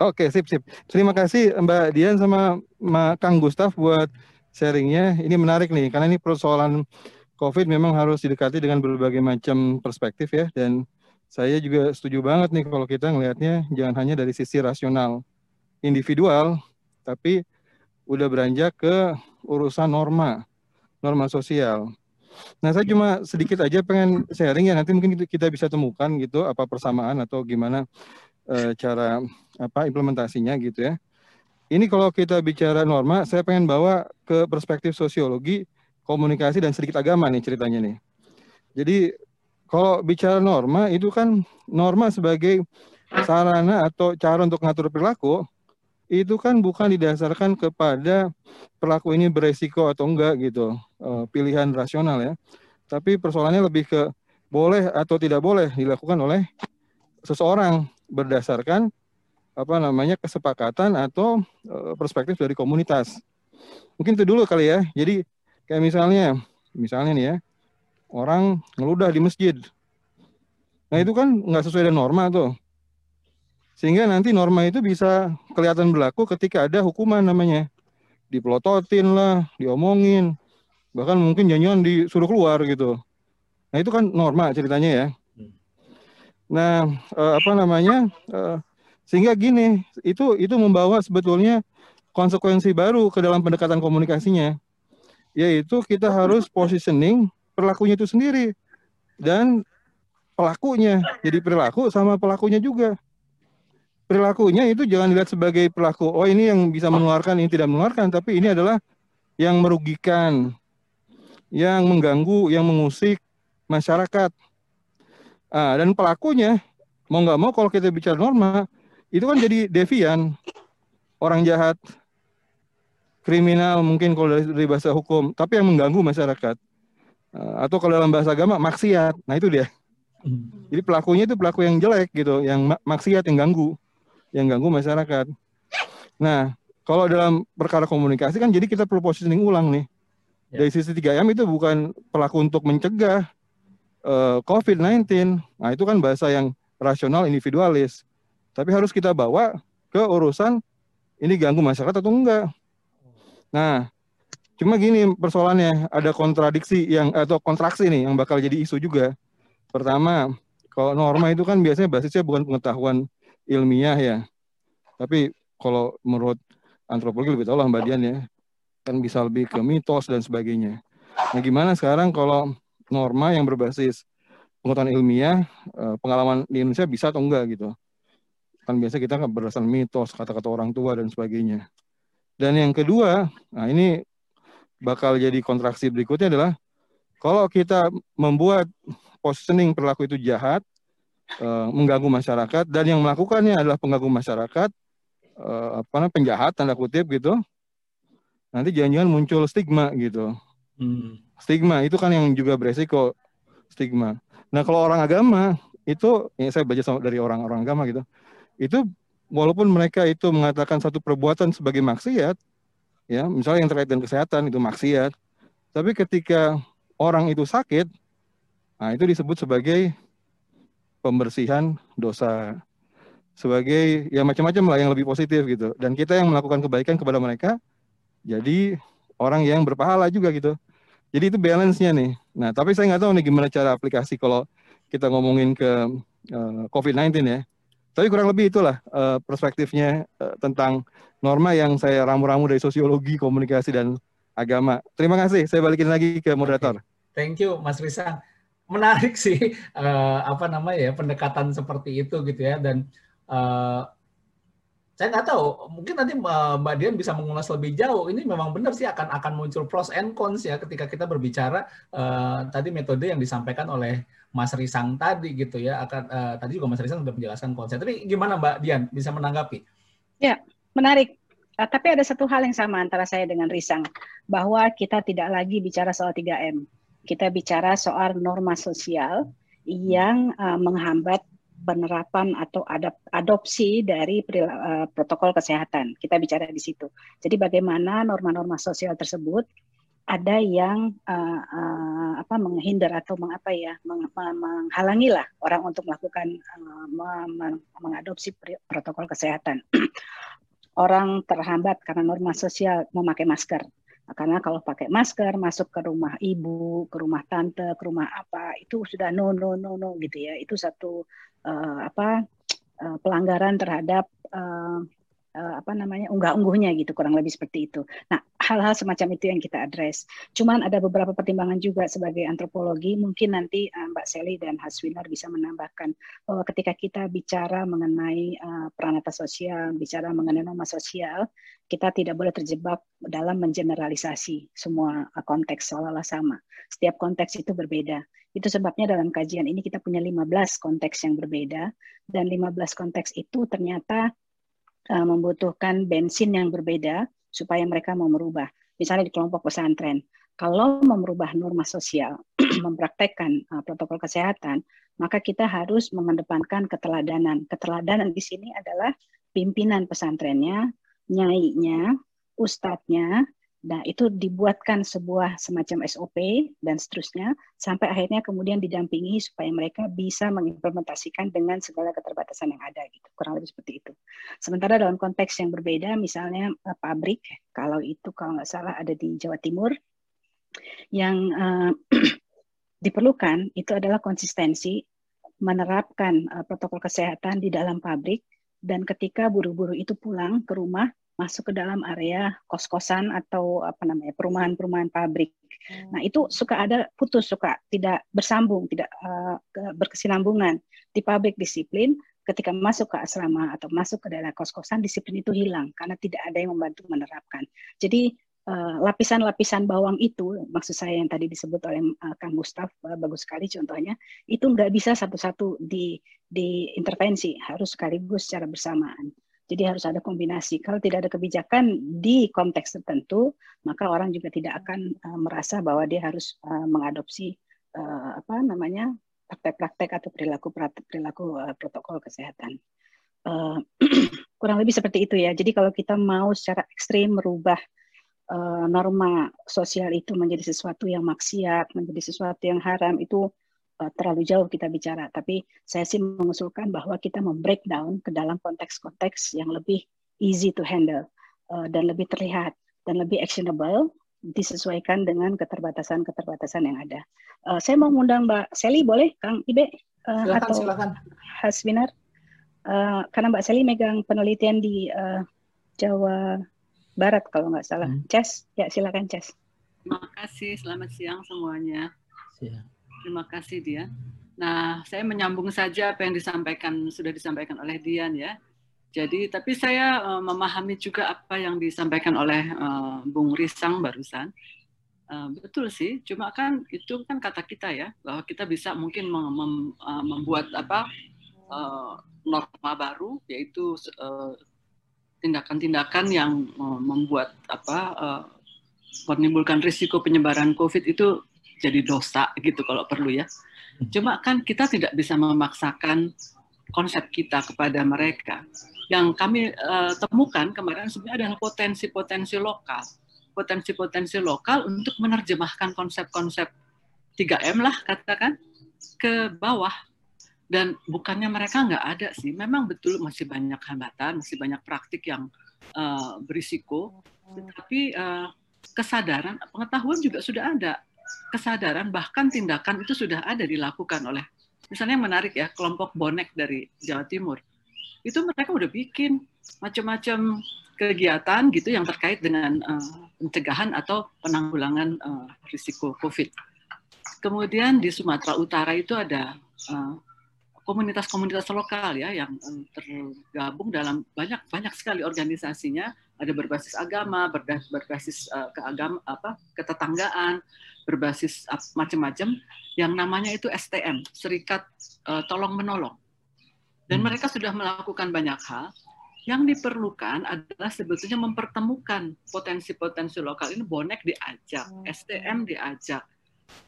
Oke sip sip. Terima kasih Mbak Dian sama Ma Kang Gustaf buat sharingnya. Ini menarik nih karena ini persoalan COVID memang harus didekati dengan berbagai macam perspektif ya dan saya juga setuju banget nih kalau kita ngelihatnya jangan hanya dari sisi rasional individual tapi udah beranjak ke urusan norma norma sosial. Nah, saya cuma sedikit aja pengen sharing ya nanti mungkin kita bisa temukan gitu apa persamaan atau gimana e, cara apa implementasinya gitu ya. Ini kalau kita bicara norma, saya pengen bawa ke perspektif sosiologi, komunikasi dan sedikit agama nih ceritanya nih. Jadi kalau bicara norma itu kan norma sebagai sarana atau cara untuk mengatur perilaku itu kan bukan didasarkan kepada pelaku ini beresiko atau enggak gitu uh, pilihan rasional ya tapi persoalannya lebih ke boleh atau tidak boleh dilakukan oleh seseorang berdasarkan apa namanya kesepakatan atau uh, perspektif dari komunitas mungkin itu dulu kali ya jadi kayak misalnya misalnya nih ya orang ngeludah di masjid nah itu kan nggak sesuai dengan norma tuh sehingga nanti norma itu bisa kelihatan berlaku ketika ada hukuman namanya. Dipelototin lah, diomongin, bahkan mungkin janjian disuruh keluar gitu. Nah itu kan norma ceritanya ya. Nah eh, apa namanya eh, sehingga gini itu itu membawa sebetulnya konsekuensi baru ke dalam pendekatan komunikasinya, yaitu kita harus positioning pelakunya itu sendiri dan pelakunya jadi perilaku sama pelakunya juga perilakunya itu jangan dilihat sebagai pelaku. Oh ini yang bisa menularkan, ini tidak menularkan, tapi ini adalah yang merugikan, yang mengganggu, yang mengusik masyarakat. Ah, dan pelakunya mau nggak mau kalau kita bicara norma itu kan jadi devian, orang jahat, kriminal mungkin kalau dari, dari bahasa hukum, tapi yang mengganggu masyarakat. Ah, atau kalau dalam bahasa agama maksiat. Nah itu dia. Hmm. Jadi pelakunya itu pelaku yang jelek gitu, yang maksiat yang ganggu yang ganggu masyarakat. Nah, kalau dalam perkara komunikasi kan jadi kita perlu positioning ulang nih. Ya. Dari sisi 3M itu bukan pelaku untuk mencegah uh, eh, COVID-19. Nah, itu kan bahasa yang rasional individualis. Tapi harus kita bawa ke urusan ini ganggu masyarakat atau enggak. Nah, cuma gini persoalannya ada kontradiksi yang atau kontraksi nih yang bakal jadi isu juga. Pertama, kalau norma itu kan biasanya basisnya bukan pengetahuan ilmiah ya. Tapi kalau menurut antropologi lebih tahu lah Mbak Dian ya. Kan bisa lebih ke mitos dan sebagainya. Nah gimana sekarang kalau norma yang berbasis pengetahuan ilmiah, eh, pengalaman di Indonesia bisa atau enggak gitu. Kan biasa kita kan berdasarkan mitos, kata-kata orang tua dan sebagainya. Dan yang kedua, nah ini bakal jadi kontraksi berikutnya adalah kalau kita membuat positioning perilaku itu jahat, uh, mengganggu masyarakat dan yang melakukannya adalah pengganggu masyarakat uh, apa namanya penjahat tanda kutip gitu nanti jangan-jangan muncul stigma gitu hmm. stigma itu kan yang juga beresiko stigma. Nah kalau orang agama itu, ya saya belajar dari orang-orang agama gitu, itu walaupun mereka itu mengatakan satu perbuatan sebagai maksiat, ya misalnya yang terkait dengan kesehatan itu maksiat, tapi ketika orang itu sakit, nah itu disebut sebagai pembersihan dosa, sebagai ya macam-macam lah yang lebih positif gitu. Dan kita yang melakukan kebaikan kepada mereka, jadi orang yang berpahala juga gitu. Jadi itu balance-nya nih. Nah, tapi saya nggak tahu nih gimana cara aplikasi kalau kita ngomongin ke uh, eh, COVID-19 ya. Tapi kurang lebih itulah uh, perspektifnya uh, tentang norma yang saya ramu-ramu dari sosiologi, komunikasi, dan agama. Terima kasih. Saya balikin lagi ke moderator. Thank you, Mas Risa. Menarik sih uh, apa namanya ya pendekatan seperti itu gitu ya dan uh, saya nggak tahu, mungkin nanti Mbak Dian bisa mengulas lebih jauh. Ini memang benar sih akan akan muncul pros and cons ya ketika kita berbicara uh, tadi metode yang disampaikan oleh Mas Risang tadi gitu ya. Akan uh, tadi juga Mas Risang sudah menjelaskan konsep. Tapi gimana Mbak Dian bisa menanggapi? Ya, menarik. Uh, tapi ada satu hal yang sama antara saya dengan Risang bahwa kita tidak lagi bicara soal 3M. Kita bicara soal norma sosial yang uh, menghambat penerapan atau adap, adopsi dari uh, protokol kesehatan. Kita bicara di situ. Jadi bagaimana norma-norma sosial tersebut ada yang uh, uh, apa menghindar atau mengapa ya meng, menghalangi lah orang untuk melakukan uh, mengadopsi protokol kesehatan. orang terhambat karena norma sosial memakai masker. Karena kalau pakai masker masuk ke rumah ibu, ke rumah tante, ke rumah apa itu sudah no no no no gitu ya. Itu satu uh, apa uh, pelanggaran terhadap uh, uh, apa namanya unggah-ungguhnya gitu kurang lebih seperti itu. Nah hal-hal semacam itu yang kita address. Cuman ada beberapa pertimbangan juga sebagai antropologi mungkin nanti uh, Mbak Sally dan Haswinar bisa menambahkan bahwa ketika kita bicara mengenai uh, peranata sosial, bicara mengenai norma sosial, kita tidak boleh terjebak dalam mengeneralisasi semua konteks seolah-olah sama. Setiap konteks itu berbeda. Itu sebabnya dalam kajian ini kita punya 15 konteks yang berbeda dan 15 konteks itu ternyata uh, membutuhkan bensin yang berbeda supaya mereka mau merubah. Misalnya di kelompok pesantren, kalau mau merubah norma sosial, mempraktekkan uh, protokol kesehatan, maka kita harus mengedepankan keteladanan. Keteladanan di sini adalah pimpinan pesantrennya, nyainya, ustadznya, Nah, itu dibuatkan sebuah semacam SOP dan seterusnya sampai akhirnya kemudian didampingi supaya mereka bisa mengimplementasikan dengan segala keterbatasan yang ada gitu. Kurang lebih seperti itu. Sementara dalam konteks yang berbeda misalnya uh, pabrik kalau itu kalau nggak salah ada di Jawa Timur yang uh, diperlukan itu adalah konsistensi menerapkan uh, protokol kesehatan di dalam pabrik dan ketika buruh-buruh itu pulang ke rumah masuk ke dalam area kos-kosan atau apa namanya perumahan-perumahan pabrik. Hmm. Nah itu suka ada putus, suka tidak bersambung, tidak uh, berkesinambungan di pabrik disiplin. Ketika masuk ke asrama atau masuk ke daerah kos-kosan, disiplin itu hilang karena tidak ada yang membantu menerapkan. Jadi eh, lapisan-lapisan uh, bawang itu, maksud saya yang tadi disebut oleh uh, Kang Gustaf, uh, bagus sekali contohnya, itu nggak bisa satu-satu di diintervensi, harus sekaligus secara bersamaan. Jadi harus ada kombinasi. Kalau tidak ada kebijakan di konteks tertentu, maka orang juga tidak akan uh, merasa bahwa dia harus uh, mengadopsi uh, apa namanya praktek-praktek atau perilaku perilaku uh, protokol kesehatan. Uh, kurang lebih seperti itu ya. Jadi kalau kita mau secara ekstrim merubah uh, norma sosial itu menjadi sesuatu yang maksiat, menjadi sesuatu yang haram, itu uh, terlalu jauh kita bicara, tapi saya sih mengusulkan bahwa kita membreakdown ke dalam konteks-konteks yang lebih easy to handle uh, dan lebih terlihat dan lebih actionable disesuaikan dengan keterbatasan-keterbatasan yang ada. Uh, saya mau mengundang Mbak Sally, boleh Kang Ibe uh, silakan, atau silakan. Hasbinar? Uh, karena Mbak Sally megang penelitian di uh, Jawa Barat kalau nggak salah. Hmm. Ces, ya silakan Ces. Terima kasih, selamat siang semuanya. Siang. Terima kasih dia. Nah, saya menyambung saja apa yang disampaikan sudah disampaikan oleh Dian ya. Jadi, tapi saya uh, memahami juga apa yang disampaikan oleh uh, Bung Risang barusan. Uh, betul sih, cuma kan itu kan kata kita ya bahwa kita bisa mungkin mem mem membuat apa norma baru yaitu tindakan-tindakan yang membuat apa menimbulkan risiko penyebaran COVID itu jadi dosa gitu kalau perlu ya. Cuma kan kita tidak bisa memaksakan konsep kita kepada mereka. Yang kami uh, temukan kemarin sebenarnya adalah potensi-potensi lokal. Potensi-potensi lokal untuk menerjemahkan konsep-konsep 3M lah katakan ke bawah dan bukannya mereka nggak ada sih memang betul masih banyak hambatan masih banyak praktik yang uh, berisiko tetapi uh, kesadaran pengetahuan juga sudah ada kesadaran bahkan tindakan itu sudah ada dilakukan oleh misalnya menarik ya kelompok bonek dari Jawa Timur. Itu mereka udah bikin macam-macam kegiatan gitu yang terkait dengan uh, pencegahan atau penanggulangan uh, risiko COVID. Kemudian di Sumatera Utara itu ada uh, komunitas-komunitas lokal ya yang uh, tergabung dalam banyak banyak sekali organisasinya. Ada berbasis agama berbasis uh, ke agama apa ketetanggaan berbasis macam-macam yang namanya itu STM Serikat uh, Tolong Menolong. Dan hmm. mereka sudah melakukan banyak hal. Yang diperlukan adalah sebetulnya mempertemukan potensi-potensi lokal ini. Bonek diajak STM diajak.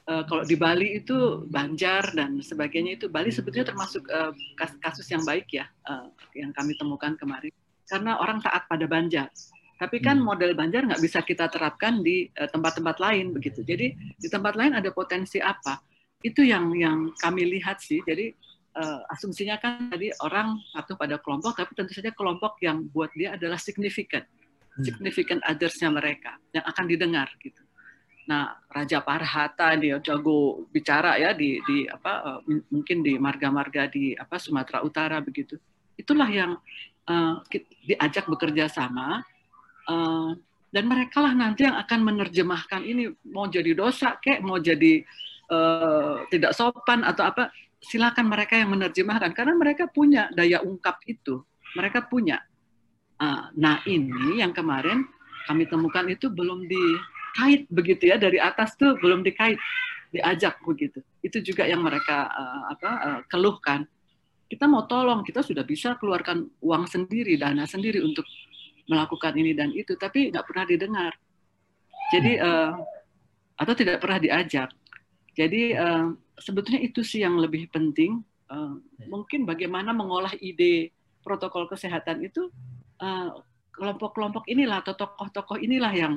Uh, kalau di Bali itu Banjar dan sebagainya itu Bali sebetulnya termasuk uh, kasus yang baik ya uh, yang kami temukan kemarin. Karena orang taat pada Banjar. Tapi kan hmm. model Banjar nggak bisa kita terapkan di tempat-tempat uh, lain begitu. Jadi di tempat lain ada potensi apa? Itu yang yang kami lihat sih. Jadi uh, asumsinya kan tadi orang patuh pada kelompok, tapi tentu saja kelompok yang buat dia adalah significant, hmm. significant others-nya mereka yang akan didengar gitu. Nah, Raja Parhata dia jago bicara ya di di apa uh, mungkin di marga-marga di apa Sumatera Utara begitu. Itulah yang uh, diajak bekerja sama uh, dan mereka lah nanti yang akan menerjemahkan ini mau jadi dosa kek mau jadi uh, tidak sopan atau apa silakan mereka yang menerjemahkan. Karena mereka punya daya ungkap itu. Mereka punya. Uh, nah ini yang kemarin kami temukan itu belum di kait begitu ya dari atas tuh belum dikait diajak begitu. Itu juga yang mereka uh, apa uh, keluhkan. Kita mau tolong kita sudah bisa keluarkan uang sendiri dana sendiri untuk melakukan ini dan itu tapi nggak pernah didengar. Jadi uh, atau tidak pernah diajak. Jadi uh, sebetulnya itu sih yang lebih penting. Uh, mungkin bagaimana mengolah ide protokol kesehatan itu kelompok-kelompok uh, inilah atau tokoh-tokoh inilah yang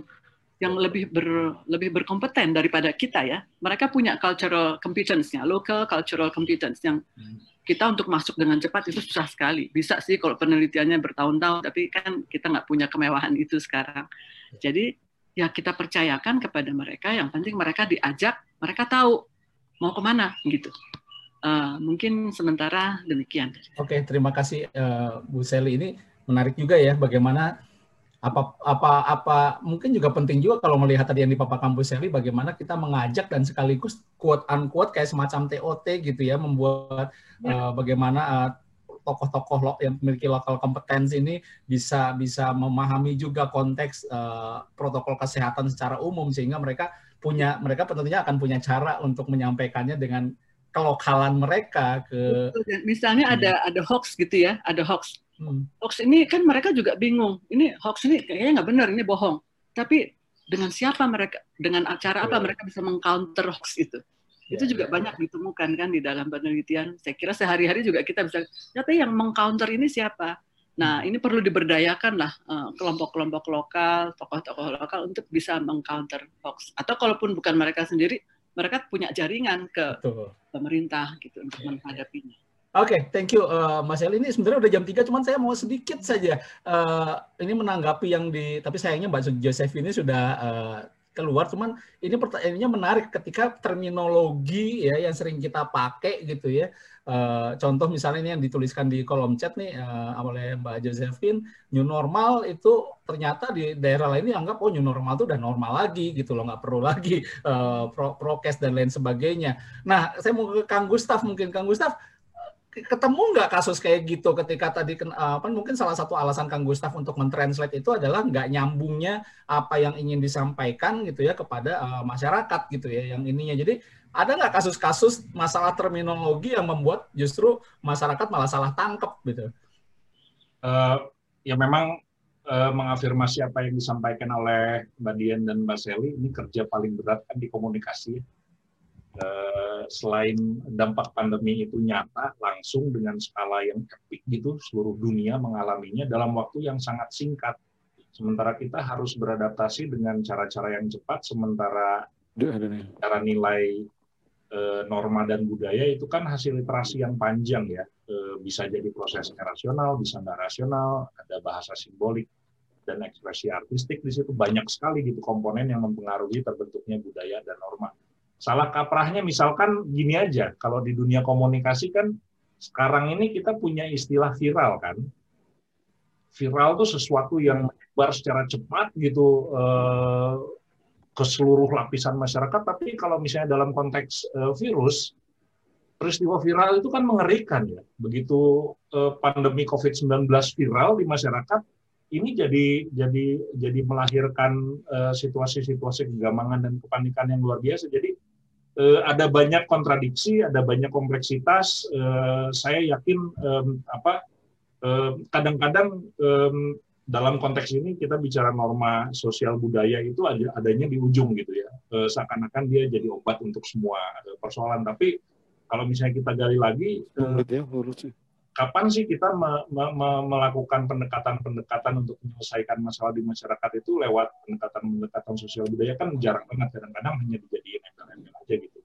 yang lebih ber, lebih berkompeten daripada kita ya. Mereka punya cultural competence-nya, local cultural competence yang hmm. Kita untuk masuk dengan cepat itu susah sekali. Bisa sih kalau penelitiannya bertahun-tahun, tapi kan kita nggak punya kemewahan itu sekarang. Jadi ya kita percayakan kepada mereka. Yang penting mereka diajak, mereka tahu mau ke mana gitu. Uh, mungkin sementara demikian. Oke, terima kasih uh, Bu Seli. Ini menarik juga ya bagaimana apa apa apa mungkin juga penting juga kalau melihat tadi yang di Papa Kampus Seli bagaimana kita mengajak dan sekaligus quote unquote kayak semacam TOT gitu ya membuat ya. uh, bagaimana uh, tokoh-tokoh lo, yang memiliki lokal kompetensi ini bisa bisa memahami juga konteks uh, protokol kesehatan secara umum sehingga mereka punya mereka tentunya akan punya cara untuk menyampaikannya dengan kelokalan mereka ke misalnya hmm. ada ada hoax gitu ya ada hoax Hmm. Hoax ini kan mereka juga bingung. Ini hoax ini kayaknya nggak benar, ini bohong. Tapi dengan siapa mereka, dengan acara apa mereka bisa mengcounter hoax itu? Itu ya, juga ya, banyak ya. ditemukan kan di dalam penelitian. Saya kira sehari-hari juga kita bisa, tapi yang mengcounter ini siapa? Nah, hmm. ini perlu diberdayakan lah eh, kelompok-kelompok lokal, tokoh-tokoh lokal untuk bisa mengcounter hoax. Atau kalaupun bukan mereka sendiri, mereka punya jaringan ke Betul. pemerintah gitu untuk menghadapinya. Oke, okay, thank you uh, Mas El. Ini sebenarnya udah jam 3, cuman saya mau sedikit saja uh, ini menanggapi yang di, tapi sayangnya Mbak Joseph ini sudah uh, keluar, cuman ini pertanyaannya menarik ketika terminologi ya yang sering kita pakai gitu ya. Uh, contoh misalnya ini yang dituliskan di kolom chat nih uh, oleh Mbak Josephine, new normal itu ternyata di daerah lain dianggap oh new normal itu udah normal lagi gitu loh, nggak perlu lagi uh, pro prokes dan lain sebagainya. Nah, saya mau ke Kang Gustaf mungkin Kang Gustaf ketemu nggak kasus kayak gitu ketika tadi apa mungkin salah satu alasan Kang Gustaf untuk mentranslate itu adalah nggak nyambungnya apa yang ingin disampaikan gitu ya kepada uh, masyarakat gitu ya yang ininya. Jadi ada nggak kasus-kasus masalah terminologi yang membuat justru masyarakat malah salah tangkep gitu? Uh, ya memang uh, mengafirmasi apa yang disampaikan oleh Mbak Dian dan Mbak Seli ini kerja paling berat kan di komunikasi Uh, selain dampak pandemi itu nyata langsung dengan skala yang epik gitu seluruh dunia mengalaminya dalam waktu yang sangat singkat. Sementara kita harus beradaptasi dengan cara-cara yang cepat sementara cara nilai uh, norma dan budaya itu kan hasil literasi yang panjang ya. Uh, bisa jadi prosesnya rasional bisa nggak rasional ada bahasa simbolik dan ekspresi artistik di situ. Banyak sekali gitu komponen yang mempengaruhi terbentuknya budaya dan norma. Salah kaprahnya misalkan gini aja, kalau di dunia komunikasi kan sekarang ini kita punya istilah viral kan. Viral itu sesuatu yang menyebar secara cepat gitu eh, ke seluruh lapisan masyarakat, tapi kalau misalnya dalam konteks eh, virus, peristiwa viral itu kan mengerikan ya. Begitu eh, pandemi COVID-19 viral di masyarakat, ini jadi jadi jadi melahirkan uh, situasi-situasi kegamangan dan kepanikan yang luar biasa. Jadi uh, ada banyak kontradiksi, ada banyak kompleksitas. Uh, saya yakin um, apa kadang-kadang dalam konteks ini kita bicara norma sosial budaya itu adanya di ujung gitu ya. Uh, seakan-akan dia jadi obat untuk semua persoalan. Tapi kalau misalnya kita gali lagi, uh, kapan sih kita me, me, me, melakukan pendekatan-pendekatan untuk menyelesaikan masalah di masyarakat itu lewat pendekatan-pendekatan sosial budaya? Kan jarang banget kadang-kadang hanya dijadiin embel-embel aja gitu.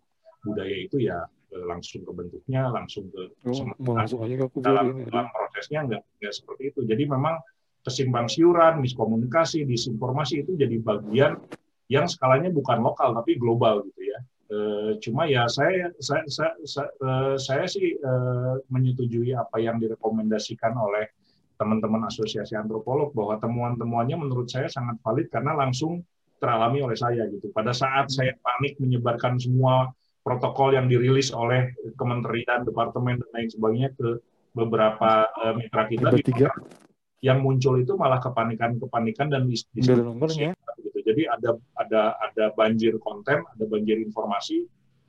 Budaya itu ya eh, langsung ke bentuknya langsung ke oh, aja ke dalam, dalam prosesnya nggak nggak seperti itu. Jadi memang kesimpang siuran miskomunikasi disinformasi itu jadi bagian yang skalanya bukan lokal tapi global gitu ya Eh, cuma ya saya saya saya, saya, uh, saya sih uh, menyetujui apa yang direkomendasikan oleh teman-teman asosiasi antropolog bahwa temuan-temuannya menurut saya sangat valid karena langsung teralami oleh saya gitu. Pada saat saya panik menyebarkan semua protokol yang dirilis oleh kementerian, departemen dan lain sebagainya ke beberapa uh, mitra kita, yang muncul itu malah kepanikan-kepanikan dan diskusi jadi ada ada ada banjir konten, ada banjir informasi,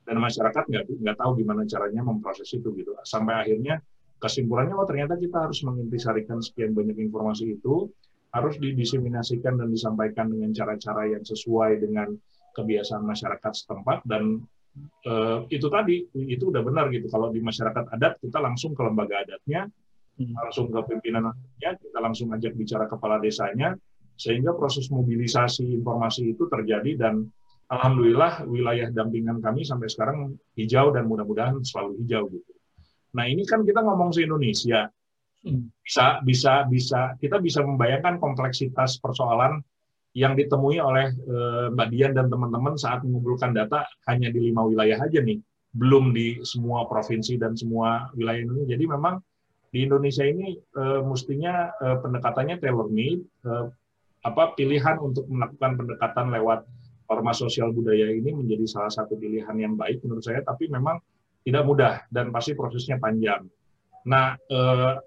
dan masyarakat nggak nggak tahu gimana caranya memproses itu gitu. Sampai akhirnya kesimpulannya, oh ternyata kita harus mengintisarikan sekian banyak informasi itu, harus didiseminasikan dan disampaikan dengan cara-cara yang sesuai dengan kebiasaan masyarakat setempat dan uh, itu tadi itu udah benar gitu. Kalau di masyarakat adat kita langsung ke lembaga adatnya, hmm. langsung ke pimpinan adatnya, kita langsung ajak bicara kepala desanya, sehingga proses mobilisasi informasi itu terjadi dan alhamdulillah wilayah dampingan kami sampai sekarang hijau dan mudah-mudahan selalu hijau gitu. Nah ini kan kita ngomong se Indonesia hmm. bisa bisa bisa kita bisa membayangkan kompleksitas persoalan yang ditemui oleh eh, Mbak Dian dan teman-teman saat mengumpulkan data hanya di lima wilayah aja nih, belum di semua provinsi dan semua wilayah Indonesia. Jadi memang di Indonesia ini uh, mestinya uh, pendekatannya tailor made, apa pilihan untuk melakukan pendekatan lewat ormas sosial budaya ini menjadi salah satu pilihan yang baik menurut saya, tapi memang tidak mudah dan pasti prosesnya panjang. Nah, e,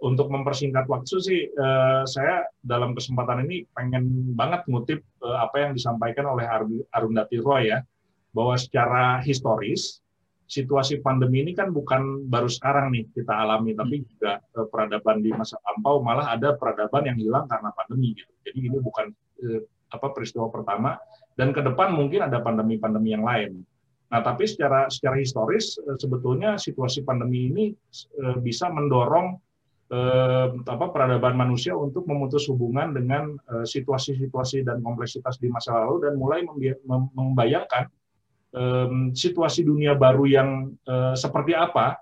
untuk mempersingkat waktu sih, e, saya dalam kesempatan ini pengen banget ngutip e, apa yang disampaikan oleh Arundhati Roy ya, bahwa secara historis situasi pandemi ini kan bukan baru sekarang nih kita alami, tapi hmm. juga peradaban di masa lampau malah ada peradaban yang hilang karena pandemi gitu. Jadi ini bukan eh, apa peristiwa pertama dan ke depan mungkin ada pandemi-pandemi yang lain. Nah, tapi secara secara historis eh, sebetulnya situasi pandemi ini eh, bisa mendorong eh, apa peradaban manusia untuk memutus hubungan dengan eh, situasi-situasi dan kompleksitas di masa lalu dan mulai membayangkan eh, situasi dunia baru yang eh, seperti apa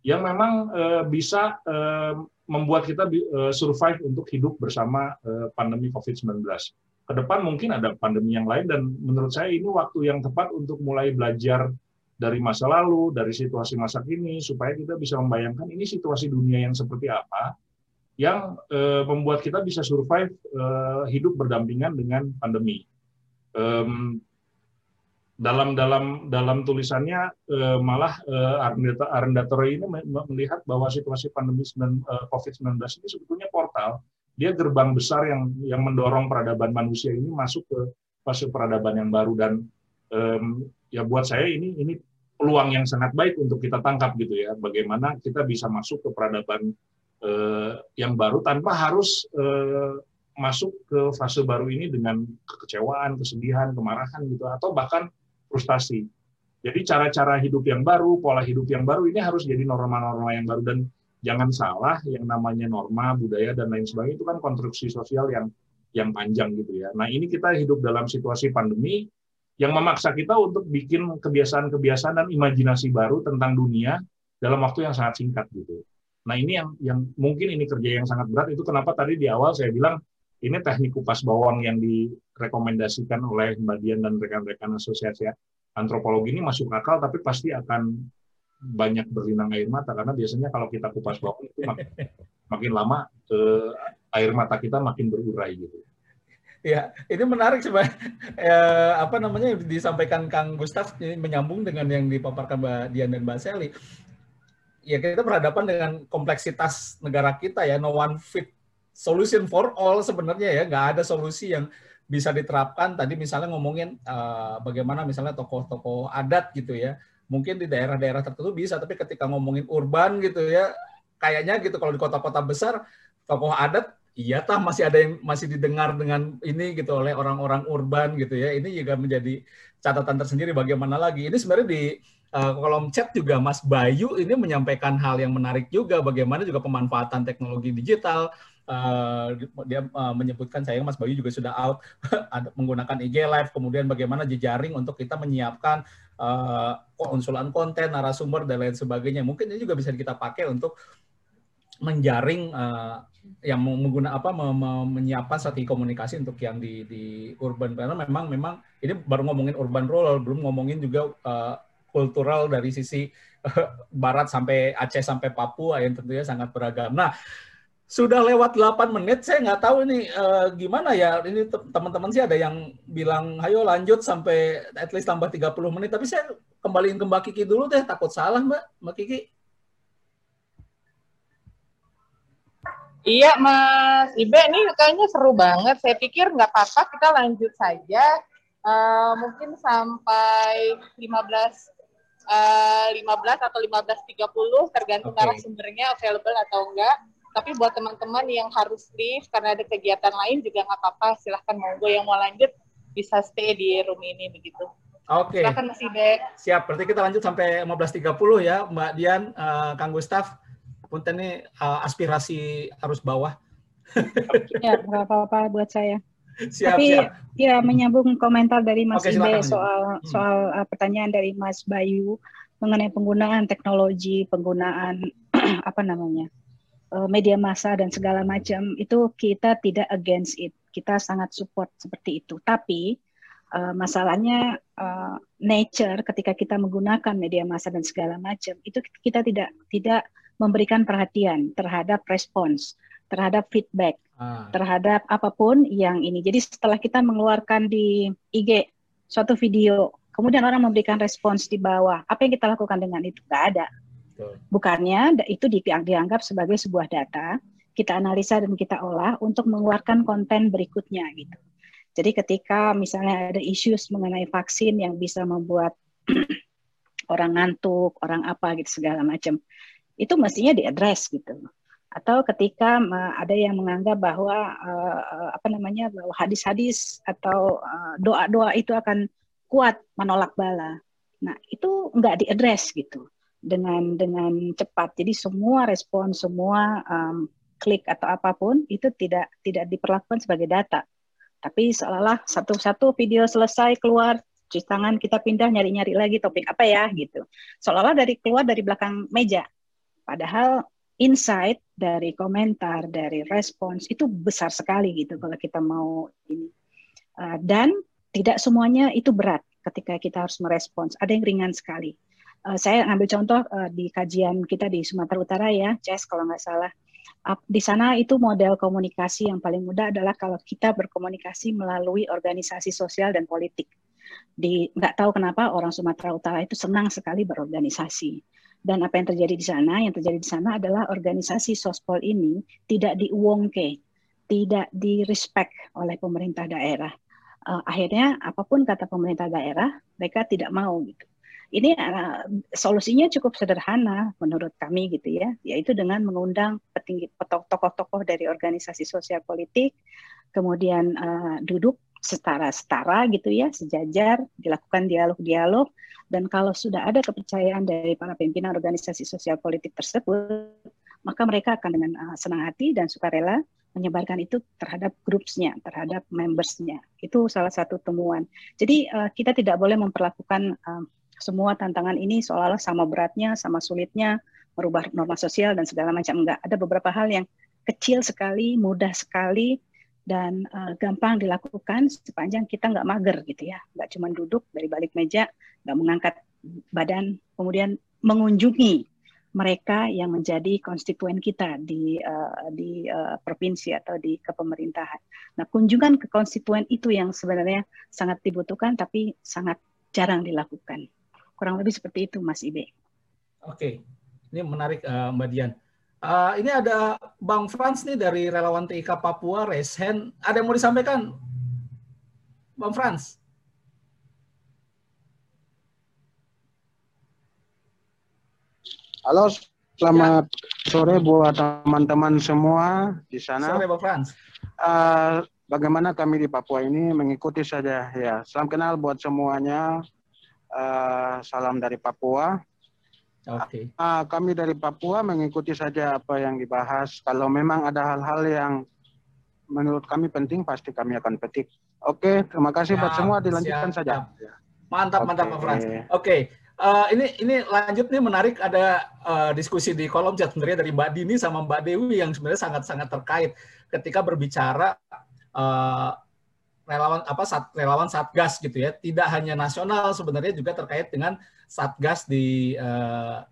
yang memang eh, bisa eh, membuat kita uh, survive untuk hidup bersama uh, pandemi COVID-19. Ke depan mungkin ada pandemi yang lain dan menurut saya ini waktu yang tepat untuk mulai belajar dari masa lalu, dari situasi masa kini supaya kita bisa membayangkan ini situasi dunia yang seperti apa yang uh, membuat kita bisa survive uh, hidup berdampingan dengan pandemi. Um, dalam dalam dalam tulisannya eh, malah eh, Arendatory ini melihat bahwa situasi pandemi eh, COVID-19 ini sebetulnya portal, dia gerbang besar yang yang mendorong peradaban manusia ini masuk ke fase peradaban yang baru dan eh, ya buat saya ini ini peluang yang sangat baik untuk kita tangkap gitu ya, bagaimana kita bisa masuk ke peradaban eh, yang baru tanpa harus eh, masuk ke fase baru ini dengan kekecewaan, kesedihan, kemarahan gitu. Atau bahkan frustasi. Jadi cara-cara hidup yang baru, pola hidup yang baru ini harus jadi norma-norma yang baru dan jangan salah yang namanya norma, budaya dan lain sebagainya itu kan konstruksi sosial yang yang panjang gitu ya. Nah, ini kita hidup dalam situasi pandemi yang memaksa kita untuk bikin kebiasaan-kebiasaan dan imajinasi baru tentang dunia dalam waktu yang sangat singkat gitu. Nah, ini yang yang mungkin ini kerja yang sangat berat itu kenapa tadi di awal saya bilang ini teknik kupas bawang yang direkomendasikan oleh Mbak Dian dan rekan-rekan asosiasi antropologi ini masuk akal tapi pasti akan banyak berlinang air mata karena biasanya kalau kita kupas bawang itu makin, makin lama eh, air mata kita makin berurai gitu. Ya, ini menarik coba eh, apa namanya disampaikan Kang Gustaf menyambung dengan yang dipaparkan Mbak Dian dan Mbak Sally. Ya kita berhadapan dengan kompleksitas negara kita ya, no one fit solution for all sebenarnya ya, nggak ada solusi yang bisa diterapkan. Tadi misalnya ngomongin uh, bagaimana misalnya tokoh-tokoh adat gitu ya. Mungkin di daerah-daerah tertentu bisa tapi ketika ngomongin urban gitu ya kayaknya gitu kalau di kota-kota besar tokoh adat iya tah masih ada yang masih didengar dengan ini gitu oleh orang-orang urban gitu ya. Ini juga menjadi catatan tersendiri bagaimana lagi. Ini sebenarnya di uh, kolom chat juga Mas Bayu ini menyampaikan hal yang menarik juga. Bagaimana juga pemanfaatan teknologi digital Uh, dia uh, menyebutkan saya Mas Bayu juga sudah out menggunakan IG Live, kemudian bagaimana jejaring untuk kita menyiapkan uh, konsulan konten, narasumber dan lain sebagainya. Mungkin ini juga bisa kita pakai untuk menjaring yang menggunakan apa menyiapkan strategi komunikasi untuk yang di di urban karena memang memang ini baru ngomongin urban rural belum ngomongin juga kultural dari sisi barat sampai Aceh sampai Papua yang tentunya sangat beragam. Nah, sudah lewat 8 menit, saya nggak tahu ini uh, gimana ya. Ini teman-teman sih ada yang bilang, ayo lanjut sampai at least tambah 30 menit. Tapi saya kembaliin ke Mbak Kiki dulu deh, takut salah Mbak, Mbak Kiki. Iya Mas Ibe, ini kayaknya seru banget. Saya pikir nggak apa-apa, kita lanjut saja. Uh, mungkin sampai 15 uh, 15 atau 15.30 tergantung okay. narasumbernya available atau enggak tapi buat teman-teman yang harus leave karena ada kegiatan lain juga nggak apa-apa. Silahkan monggo yang mau lanjut bisa stay di room ini begitu. Oke. Okay. Silakan Mas Ide. Siap. Berarti kita lanjut sampai 15.30 ya, Mbak Dian, uh, Kang Gustaf. Punten ini uh, aspirasi arus bawah. ya, nggak apa-apa buat saya. Siap, Tapi siap. ya menyambung komentar dari Mas okay, Ide soal hmm. soal uh, pertanyaan dari Mas Bayu mengenai penggunaan teknologi, penggunaan apa namanya Eh, media massa dan segala macam itu kita tidak against it. Kita sangat support seperti itu. Tapi uh, masalahnya uh, nature ketika kita menggunakan media massa dan segala macam itu kita tidak tidak memberikan perhatian terhadap respons terhadap feedback ah. terhadap apa pun yang ini. Jadi setelah kita mengeluarkan di IG suatu video kemudian orang memberikan respons di bawah apa yang kita lakukan dengan itu? Nggak ada Bukannya itu dianggap sebagai sebuah data, kita analisa dan kita olah untuk mengeluarkan konten berikutnya gitu. Jadi ketika misalnya ada isu mengenai vaksin yang bisa membuat orang ngantuk, orang apa gitu segala macam, itu mestinya diadres gitu. Atau ketika ada yang menganggap bahwa uh, apa namanya bahwa hadis-hadis atau uh, doa-doa itu akan kuat menolak bala. Nah, itu nggak diadres gitu dengan dengan cepat. Jadi semua respon, semua um, klik atau apa pun itu tidak tidak diperlakukan sebagai data. Tapi seolah-olah satu-satu video selesai keluar cuci tangan kita pindah nyari-nyari lagi topik apa ya gitu. Seolah-olah dari keluar dari belakang meja. Padahal insight dari komentar, dari respons itu besar sekali gitu kalau kita mau ini. Uh, dan tidak semuanya itu berat ketika kita harus merespons. Ada yang ringan sekali uh, saya ambil contoh uh, di kajian kita di Sumatera Utara ya, CES kalau nggak salah. Di sana itu model komunikasi yang paling mudah adalah kalau kita berkomunikasi melalui organisasi sosial dan politik. Di nggak tahu kenapa orang Sumatera Utara itu senang sekali berorganisasi. Dan apa yang terjadi di sana? Yang terjadi di sana adalah organisasi sospol ini tidak diuongke, tidak direspek oleh pemerintah daerah. Uh, akhirnya apa pun kata pemerintah daerah, mereka tidak mau gitu ini uh, solusinya cukup sederhana menurut kami gitu ya, yaitu dengan mengundang petinggi tokoh-tokoh dari organisasi sosial politik, kemudian uh, duduk setara-setara gitu ya, sejajar, dilakukan dialog-dialog, dan kalau sudah ada kepercayaan dari para pimpinan organisasi sosial politik tersebut, maka mereka akan dengan uh, senang hati dan sukarela menyebarkan itu terhadap grupsnya, terhadap membersnya. Itu salah satu temuan. Jadi uh, kita tidak boleh memperlakukan uh, semua tantangan ini seolah-olah sama beratnya, sama sulitnya, merubah norma sosial dan segala macam. Enggak, ada beberapa hal yang kecil sekali, mudah sekali, dan uh, gampang dilakukan sepanjang kita nggak mager gitu ya, nggak cuma duduk dari balik meja, nggak mengangkat badan, kemudian mengunjungi mereka yang menjadi konstituen kita di uh, di uh, provinsi atau di kepemerintahan. Nah, kunjungan ke konstituen itu yang sebenarnya sangat dibutuhkan tapi sangat jarang dilakukan. Kurang lebih seperti itu, Mas Ibe. Oke, ini menarik uh, Mbak Dian. Uh, ini ada Bang Frans nih dari relawan TIK Papua, Resen. Ada yang mau disampaikan, Bang Frans? Halo, selamat ya. sore buat teman-teman semua di sana. Sore, Bang Frans. Uh, bagaimana kami di Papua ini mengikuti saja ya. Salam kenal buat semuanya. Uh, salam dari Papua. Oke. Okay. Uh, kami dari Papua mengikuti saja apa yang dibahas. Kalau memang ada hal-hal yang menurut kami penting, pasti kami akan petik. Oke, okay, terima kasih siap, buat semua. Dilanjutkan siap, saja. Siap. Mantap, okay. mantap, Pak Frans. Oke, okay. uh, ini ini lanjut nih menarik ada uh, diskusi di kolom chat sebenarnya dari Mbak Dini sama Mbak Dewi yang sebenarnya sangat-sangat terkait ketika berbicara uh, relawan apa sat, relawan satgas gitu ya. Tidak hanya nasional sebenarnya juga terkait dengan satgas di uh,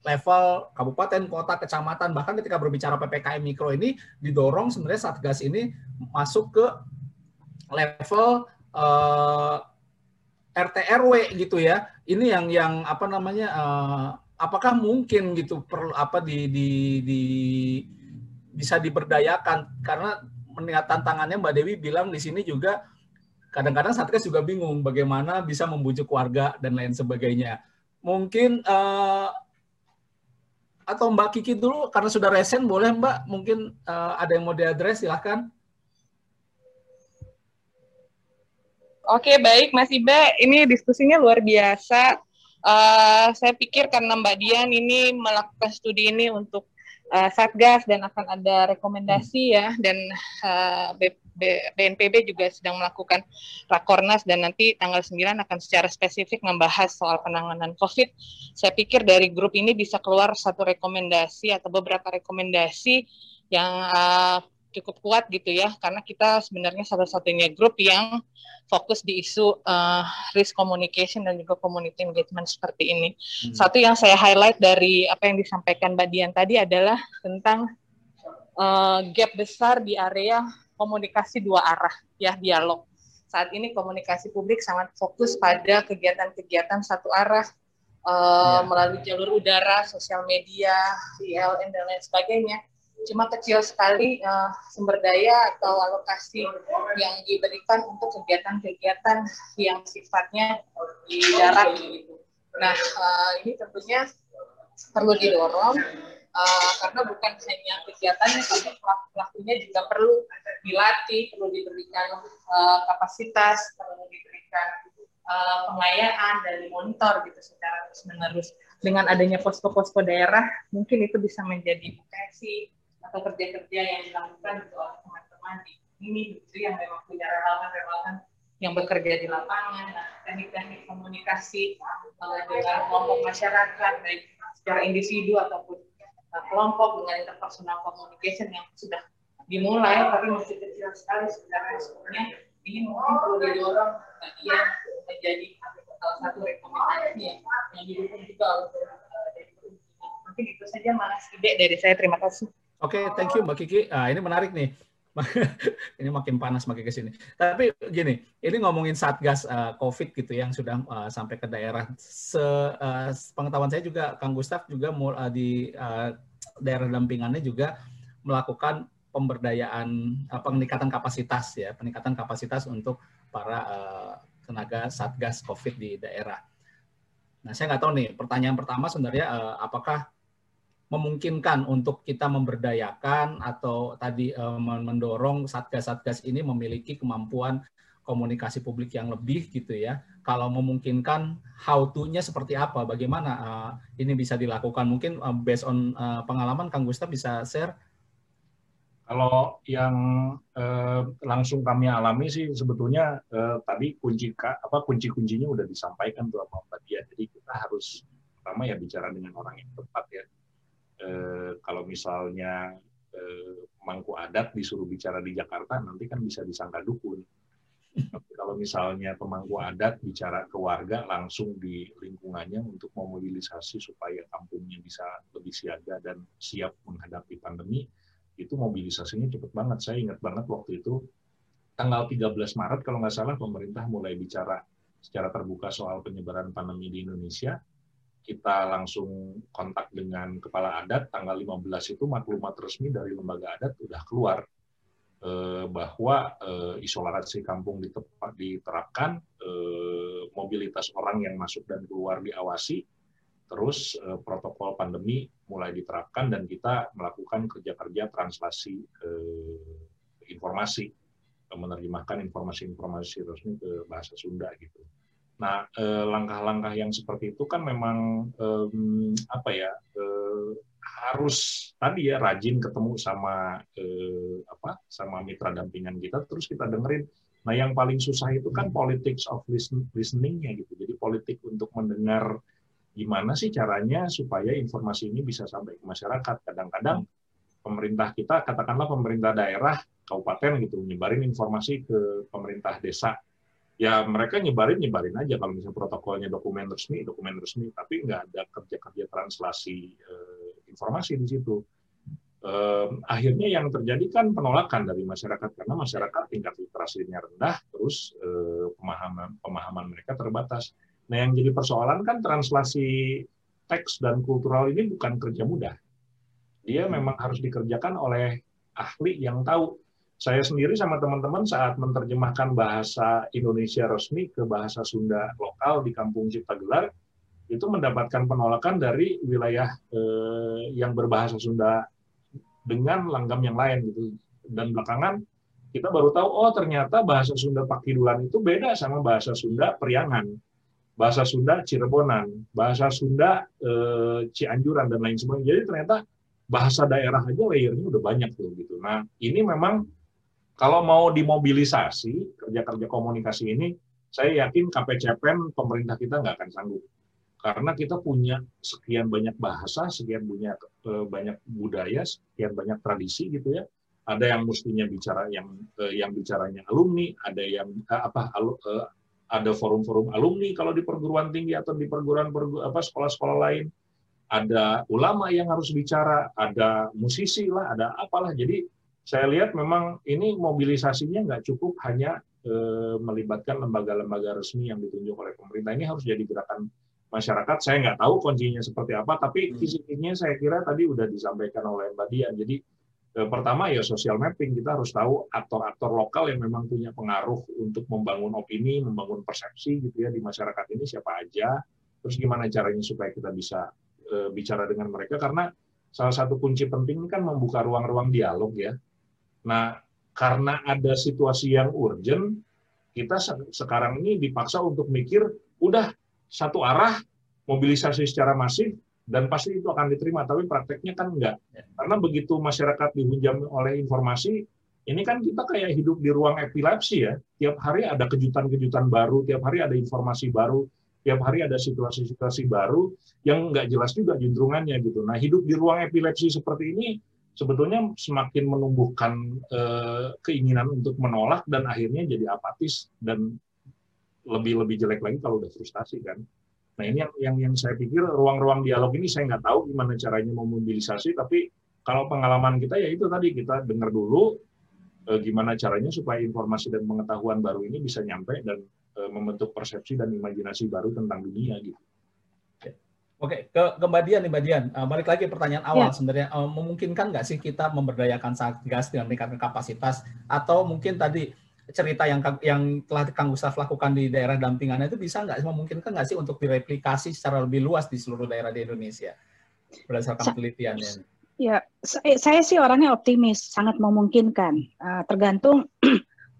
level kabupaten kota kecamatan. Bahkan ketika berbicara ppkm mikro ini didorong sebenarnya satgas ini masuk ke level uh, eh, RT RW gitu ya. Ini yang yang apa namanya uh, apakah mungkin gitu perlu apa di, di, di bisa diberdayakan? Karena tantangannya Mbak Dewi bilang di sini juga kadang-kadang Satgas juga bingung bagaimana bisa membujuk warga dan lain sebagainya. Mungkin uh, atau Mbak Kiki dulu karena sudah resen boleh Mbak mungkin uh, ada yang mau diadres silahkan. Oke baik Mas Ibe, ini diskusinya luar biasa. Uh, saya pikir karena Mbak Dian ini melakukan studi ini untuk uh, satgas dan akan ada rekomendasi ya. Dan uh, BNPB juga sedang melakukan rakornas. Dan nanti tanggal 9 akan secara spesifik membahas soal penanganan COVID. Saya pikir dari grup ini bisa keluar satu rekomendasi atau beberapa rekomendasi yang uh, cukup kuat gitu ya karena kita sebenarnya satu-satunya grup yang fokus di isu uh, risk communication dan juga community engagement seperti ini. Hmm. Satu yang saya highlight dari apa yang disampaikan Mbak Dian tadi adalah tentang uh, gap besar di area komunikasi dua arah ya dialog. Saat ini komunikasi publik sangat fokus pada kegiatan-kegiatan satu arah uh, ya. melalui jalur udara, sosial media, ILN dan lain sebagainya cuma kecil sekali uh, sumber daya atau alokasi yang diberikan untuk kegiatan-kegiatan yang sifatnya di darat. Nah, uh, ini tentunya perlu didorong uh, karena bukan hanya kegiatannya, tapi pelaku-pelakunya juga perlu dilatih, perlu diberikan uh, kapasitas, perlu diberikan uh, pengayaan dan dimonitor gitu secara terus-menerus. Dengan adanya posko-posko daerah, mungkin itu bisa menjadi potensi atau kerja-kerja yang dilakukan oleh teman-teman di ini gitu yang memang punya relawan-relawan yang bekerja di lapangan, nah, teknik-teknik komunikasi uh, kelompok masyarakat baik secara individu ataupun uh, kelompok dengan interpersonal communication yang sudah dimulai tapi masih kecil sekali sebenarnya sebenarnya. Ini mungkin perlu didorong bagian menjadi salah satu rekomendasi yang, yang didukung juga oleh dari mungkin itu saja mas ide dari saya. Terima kasih Oke, okay, thank you Mbak Kiki. Ah, ini menarik nih. ini makin panas makin ke sini. Tapi gini, ini ngomongin satgas uh, COVID gitu yang sudah uh, sampai ke daerah. Se uh, pengetahuan saya juga, Kang Gustaf juga uh, di uh, daerah dampingannya juga melakukan pemberdayaan, uh, peningkatan kapasitas ya, peningkatan kapasitas untuk para uh, tenaga satgas COVID di daerah. Nah, saya nggak tahu nih. Pertanyaan pertama sebenarnya uh, apakah memungkinkan untuk kita memberdayakan atau tadi uh, mendorong satgas-satgas ini memiliki kemampuan komunikasi publik yang lebih gitu ya. Kalau memungkinkan how to-nya seperti apa, bagaimana uh, ini bisa dilakukan. Mungkin uh, based on pengalaman Kang Gustaf bisa share. Kalau yang uh, langsung kami alami sih sebetulnya uh, tadi kunci apa kunci-kuncinya udah disampaikan tuh sama Mbak Dia. Jadi kita harus pertama ya bicara dengan orang yang tepat ya. Uh, kalau misalnya mangku adat disuruh bicara di Jakarta nanti kan bisa disangka dukun tapi kalau misalnya pemangku adat bicara ke warga langsung di lingkungannya untuk memobilisasi supaya kampungnya bisa lebih siaga dan siap menghadapi pandemi, itu mobilisasinya cepet banget. Saya ingat banget waktu itu tanggal 13 Maret kalau nggak salah pemerintah mulai bicara secara terbuka soal penyebaran pandemi di Indonesia. Kita langsung kontak dengan kepala adat tanggal 15 itu maklumat resmi dari lembaga adat udah keluar Eh, bahwa eh, isolasi kampung diterapkan, eh, mobilitas orang yang masuk dan keluar diawasi, terus protokol pandemi mulai diterapkan dan kita melakukan kerja-kerja translasi informasi, menerjemahkan informasi-informasi resmi ke bahasa Sunda gitu. Nah, langkah-langkah yang seperti itu kan memang apa ya harus tadi ya rajin ketemu sama eh, apa sama mitra dampingan kita terus kita dengerin. Nah yang paling susah itu kan politics of listeningnya gitu. Jadi politik untuk mendengar gimana sih caranya supaya informasi ini bisa sampai ke masyarakat. Kadang-kadang pemerintah kita katakanlah pemerintah daerah kabupaten gitu nyebarin informasi ke pemerintah desa ya mereka nyebarin nyebarin aja kalau misalnya protokolnya dokumen resmi dokumen resmi tapi nggak ada kerja kerja translasi eh, informasi di situ. Eh, akhirnya yang terjadi kan penolakan dari masyarakat karena masyarakat tingkat literasinya rendah, terus eh, pemahaman pemahaman mereka terbatas. Nah, yang jadi persoalan kan translasi teks dan kultural ini bukan kerja mudah. Dia memang harus dikerjakan oleh ahli yang tahu. Saya sendiri sama teman-teman saat menerjemahkan bahasa Indonesia resmi ke bahasa Sunda lokal di Kampung Cipta Gelar, itu mendapatkan penolakan dari wilayah eh, yang berbahasa Sunda dengan langgam yang lain gitu. Dan belakangan kita baru tahu oh ternyata bahasa Sunda Pakidulan itu beda sama bahasa Sunda Priangan, bahasa Sunda Cirebonan, bahasa Sunda eh, Cianjuran dan lain sebagainya. Jadi ternyata bahasa daerah aja layernya udah banyak tuh gitu. Nah ini memang kalau mau dimobilisasi kerja-kerja komunikasi ini, saya yakin KPCPEN pemerintah kita nggak akan sanggup karena kita punya sekian banyak bahasa, sekian banyak eh, banyak budaya, sekian banyak tradisi gitu ya. Ada yang mestinya bicara yang eh, yang bicaranya alumni, ada yang eh, apa ada forum-forum alumni kalau di perguruan tinggi atau di perguruan apa sekolah-sekolah lain. Ada ulama yang harus bicara, ada musisi lah, ada apalah. Jadi saya lihat memang ini mobilisasinya nggak cukup hanya melibatkan lembaga-lembaga resmi yang ditunjuk oleh pemerintah. Ini harus jadi gerakan masyarakat. Saya nggak tahu kuncinya seperti apa, tapi fisiknya hmm. saya kira tadi udah disampaikan oleh Mbak Dian. Jadi eh, pertama ya social mapping kita harus tahu aktor-aktor lokal yang memang punya pengaruh untuk membangun opini, membangun persepsi gitu ya di masyarakat ini siapa aja. Terus gimana caranya supaya kita bisa eh, bicara dengan mereka karena salah satu kunci penting kan membuka ruang-ruang dialog ya. Nah, karena ada situasi yang urgent, kita sekarang ini dipaksa untuk mikir, udah satu arah mobilisasi secara masif dan pasti itu akan diterima. Tapi prakteknya kan enggak. Ya. karena begitu masyarakat dihujam oleh informasi ini kan kita kayak hidup di ruang epilepsi ya. Tiap hari ada kejutan-kejutan baru tiap hari ada informasi baru tiap hari ada situasi-situasi baru yang nggak jelas juga juntrungannya gitu. Nah hidup di ruang epilepsi seperti ini sebetulnya semakin menumbuhkan eh, keinginan untuk menolak dan akhirnya jadi apatis dan lebih lebih jelek lagi kalau udah frustasi kan. Nah ini yang yang, yang saya pikir ruang-ruang dialog ini saya nggak tahu gimana caranya memobilisasi, tapi kalau pengalaman kita ya itu tadi kita dengar dulu eh, gimana caranya supaya informasi dan pengetahuan baru ini bisa nyampe dan eh, membentuk persepsi dan imajinasi baru tentang dunia gitu. Oke, ke, ke Mbak Dian nih Mbak Dian. Uh, balik lagi pertanyaan awal ya. sebenarnya uh, memungkinkan nggak sih kita memberdayakan Satgas dengan meningkatkan kapasitas atau mungkin tadi cerita yang yang telah Kang Gustaf lakukan di daerah dampingannya itu bisa nggak memungkinkan nggak sih untuk direplikasi secara lebih luas di seluruh daerah di Indonesia berdasarkan penelitiannya? Ya, saya sih orangnya optimis, sangat memungkinkan. Uh, tergantung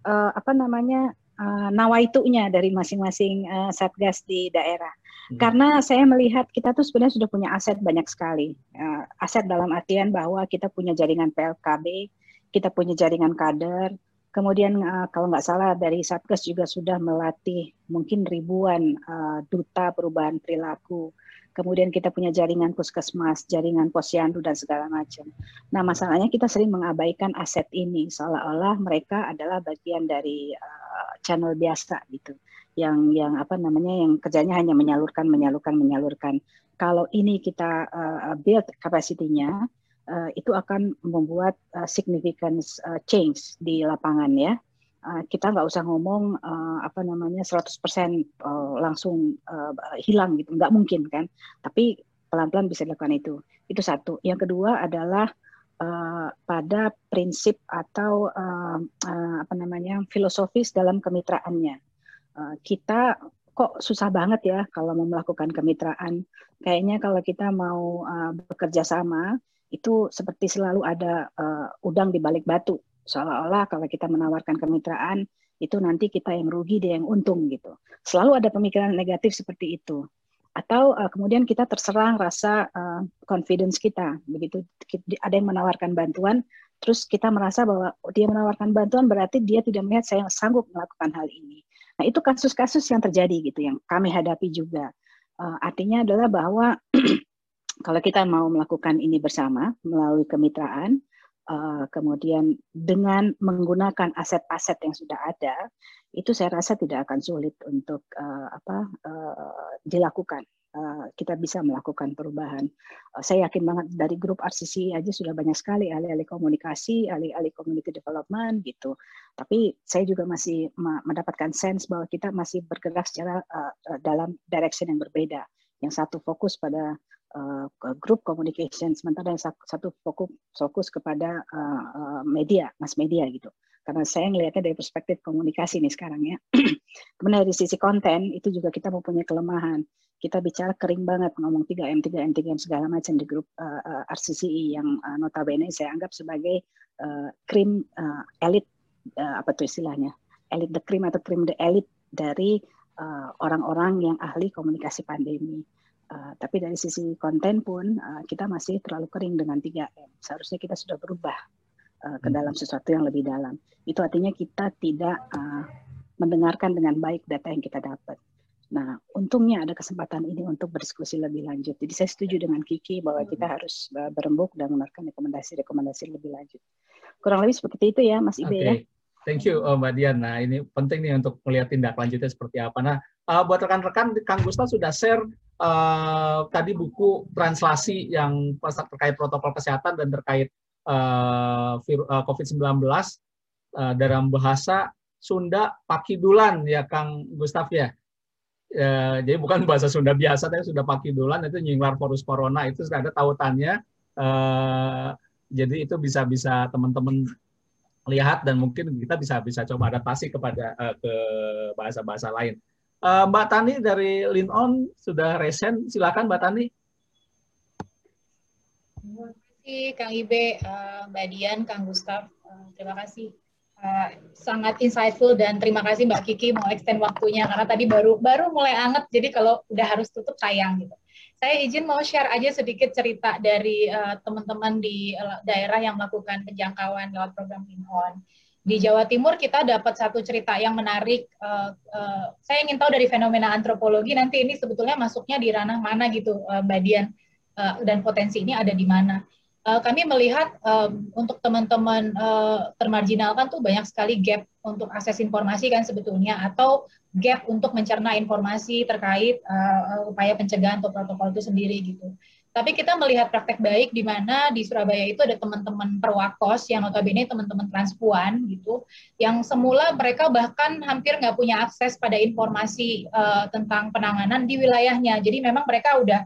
uh, apa namanya uh, nawaitunya dari masing-masing uh, satgas di daerah. Hmm. Karena saya melihat kita tuh sebenarnya sudah punya aset banyak sekali. Uh, aset dalam artian bahwa kita punya jaringan PLKB, kita punya jaringan kader, Kemudian uh, kalau nggak salah dari Satgas juga sudah melatih mungkin ribuan uh, duta perubahan perilaku. Kemudian kita punya jaringan puskesmas, jaringan posyandu dan segala macam. Nah masalahnya kita sering mengabaikan aset ini seolah-olah mereka adalah bagian dari uh, channel biasa gitu, yang yang apa namanya yang kerjanya hanya menyalurkan, menyalurkan, menyalurkan. Kalau ini kita uh, build kapasitinya, uh, itu akan membuat uh, significant uh, change di lapangan ya. Uh, kita nggak usah ngomong uh, apa namanya 100% uh, langsung uh, hilang gitu, nggak mungkin kan. Tapi pelan-pelan bisa dilakukan itu. Itu satu. Yang kedua adalah uh, pada prinsip atau uh, uh, apa namanya filosofis dalam kemitraannya. Uh, kita kok susah banget ya kalau mau melakukan kemitraan. Kayaknya kalau kita mau uh, bekerja sama itu seperti selalu ada uh, udang di balik batu. Seolah-olah kalau kita menawarkan kemitraan, itu nanti kita yang rugi, dia yang untung gitu. Selalu ada pemikiran negatif seperti itu. Atau uh, kemudian kita terserang rasa uh, confidence kita, begitu ada yang menawarkan bantuan, terus kita merasa bahwa dia menawarkan bantuan berarti dia tidak melihat saya sanggup melakukan hal ini. Nah itu kasus-kasus yang terjadi gitu, yang kami hadapi juga. Uh, artinya adalah bahwa kalau kita mau melakukan ini bersama melalui kemitraan, uh, kemudian dengan menggunakan aset-aset yang sudah ada, itu saya rasa tidak akan sulit untuk uh, apa uh, dilakukan. Uh, kita bisa melakukan perubahan. Uh, saya yakin banget dari grup RCC aja sudah banyak sekali ahli-ahli komunikasi, ahli-ahli community development gitu. Tapi saya juga masih mendapatkan sense bahwa kita masih bergerak secara uh, dalam direction yang berbeda. Yang satu fokus pada uh, group communication, sementara yang satu fokus fokus kepada uh, media, mass media gitu. Karena saya ngelihatnya dari perspektif komunikasi nih sekarang ya. Kemudian dari sisi konten itu juga kita mempunyai kelemahan. Kita bicara kering banget ngomong 3M, 3M, 3M segala macam di grup uh, uh, RCCI yang uh, notabene saya anggap sebagai uh, krim uh, elit uh, apa tuh istilahnya? Elit the cream atau cream the elite dari orang-orang uh, yang ahli komunikasi pandemi Uh, tapi dari sisi konten pun uh, kita masih terlalu kering dengan 3M. Seharusnya kita sudah berubah uh, ke hmm. dalam sesuatu yang lebih dalam. Itu artinya kita tidak uh, mendengarkan dengan baik data yang kita dapat. Nah, untungnya ada kesempatan ini untuk berdiskusi lebih lanjut. Jadi saya setuju dengan Kiki bahwa kita hmm. harus berembuk dan mendengarkan rekomendasi-rekomendasi lebih lanjut. Kurang lebih seperti itu ya, Mas Ibe okay. ya. Thank you, Mbak Dian. Nah, ini penting nih untuk melihat tindak lanjutnya seperti apa. Nah, uh, buat rekan-rekan, Kang Gustaf sudah share uh, tadi buku translasi yang terkait protokol kesehatan dan terkait uh, uh, COVID-19 uh, dalam bahasa Sunda Pakidulan ya Kang Gustaf ya. Uh, jadi bukan bahasa Sunda biasa, tapi sudah Pakidulan itu nyinglar porus corona itu sudah ada tautannya. Uh, jadi itu bisa bisa teman-teman lihat dan mungkin kita bisa bisa coba adaptasi kepada uh, ke bahasa-bahasa lain. Uh, Mbak Tani dari Linon sudah resen, silakan Mbak Tani. Kasih Kang Ibe, uh, Mbak Dian, Kang Gustaf. Uh, terima kasih. Uh, sangat insightful dan terima kasih Mbak Kiki mau extend waktunya karena tadi baru baru mulai anget jadi kalau udah harus tutup sayang gitu. Saya izin mau share aja sedikit cerita dari teman-teman uh, di daerah yang melakukan penjangkauan lewat program Linon di Jawa Timur kita dapat satu cerita yang menarik. Uh, uh, saya ingin tahu dari fenomena antropologi nanti ini sebetulnya masuknya di ranah mana gitu, uh, Mbak Dian, uh, dan potensi ini ada di mana. Uh, kami melihat um, untuk teman-teman uh, termarginalkan tuh banyak sekali gap untuk akses informasi kan sebetulnya atau gap untuk mencerna informasi terkait uh, upaya pencegahan atau protokol itu sendiri gitu. Tapi kita melihat praktek baik di mana di Surabaya itu ada teman-teman perwakos yang notabene teman-teman transpuan gitu, yang semula mereka bahkan hampir nggak punya akses pada informasi uh, tentang penanganan di wilayahnya. Jadi memang mereka udah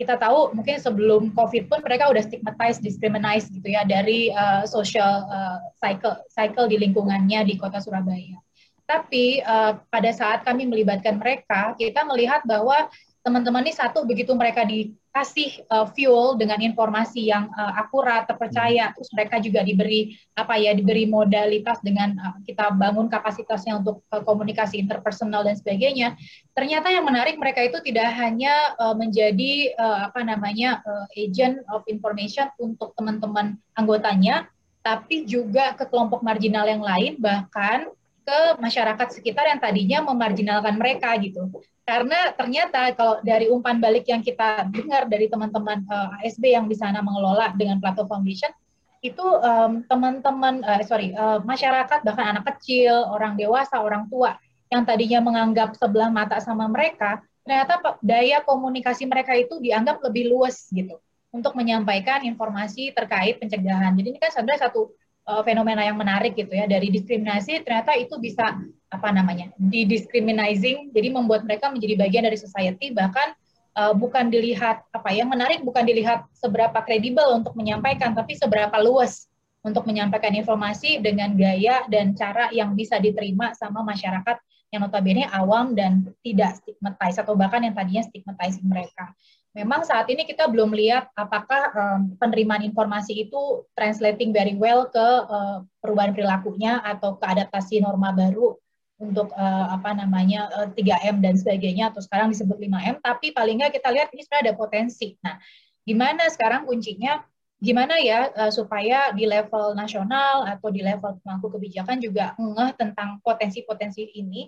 kita tahu mungkin sebelum COVID pun mereka udah stigmatized, discriminized gitu ya dari uh, social uh, cycle cycle di lingkungannya di kota Surabaya. Tapi uh, pada saat kami melibatkan mereka, kita melihat bahwa teman-teman ini satu begitu mereka dikasih uh, fuel dengan informasi yang uh, akurat, terpercaya, hmm. terus mereka juga diberi apa ya, diberi modalitas dengan uh, kita bangun kapasitasnya untuk uh, komunikasi interpersonal dan sebagainya. Ternyata yang menarik mereka itu tidak hanya uh, menjadi uh, apa namanya uh, agent of information untuk teman-teman anggotanya, tapi juga ke kelompok marginal yang lain, bahkan ke masyarakat sekitar yang tadinya memarginalkan mereka gitu. Karena ternyata kalau dari umpan balik yang kita dengar dari teman-teman uh, eh, ASB yang di sana mengelola dengan Plato Foundation, itu um, teman-teman uh, sorry uh, masyarakat bahkan anak kecil, orang dewasa, orang tua yang tadinya menganggap sebelah mata sama mereka, ternyata daya komunikasi mereka itu dianggap lebih luas gitu untuk menyampaikan informasi terkait pencegahan. Jadi ini kan sebenarnya satu uh, fenomena yang menarik gitu ya. Dari diskriminasi ternyata itu bisa apa namanya didiscriminizing jadi membuat mereka menjadi bagian dari society bahkan uh, bukan dilihat apa yang menarik bukan dilihat seberapa kredibel untuk menyampaikan tapi seberapa luas untuk menyampaikan informasi dengan gaya dan cara yang bisa diterima sama masyarakat yang notabene awam dan tidak stigmatize atau bahkan yang tadinya stigmatizing mereka memang saat ini kita belum lihat apakah um, penerimaan informasi itu translating very well ke uh, perubahan perilakunya atau ke adaptasi norma baru untuk uh, apa namanya uh, 3M dan sebagainya atau sekarang disebut 5M tapi paling nggak kita lihat ini sebenarnya ada potensi. Nah, gimana sekarang kuncinya? Gimana ya uh, supaya di level nasional atau di level pemangku kebijakan juga ngeh tentang potensi-potensi ini?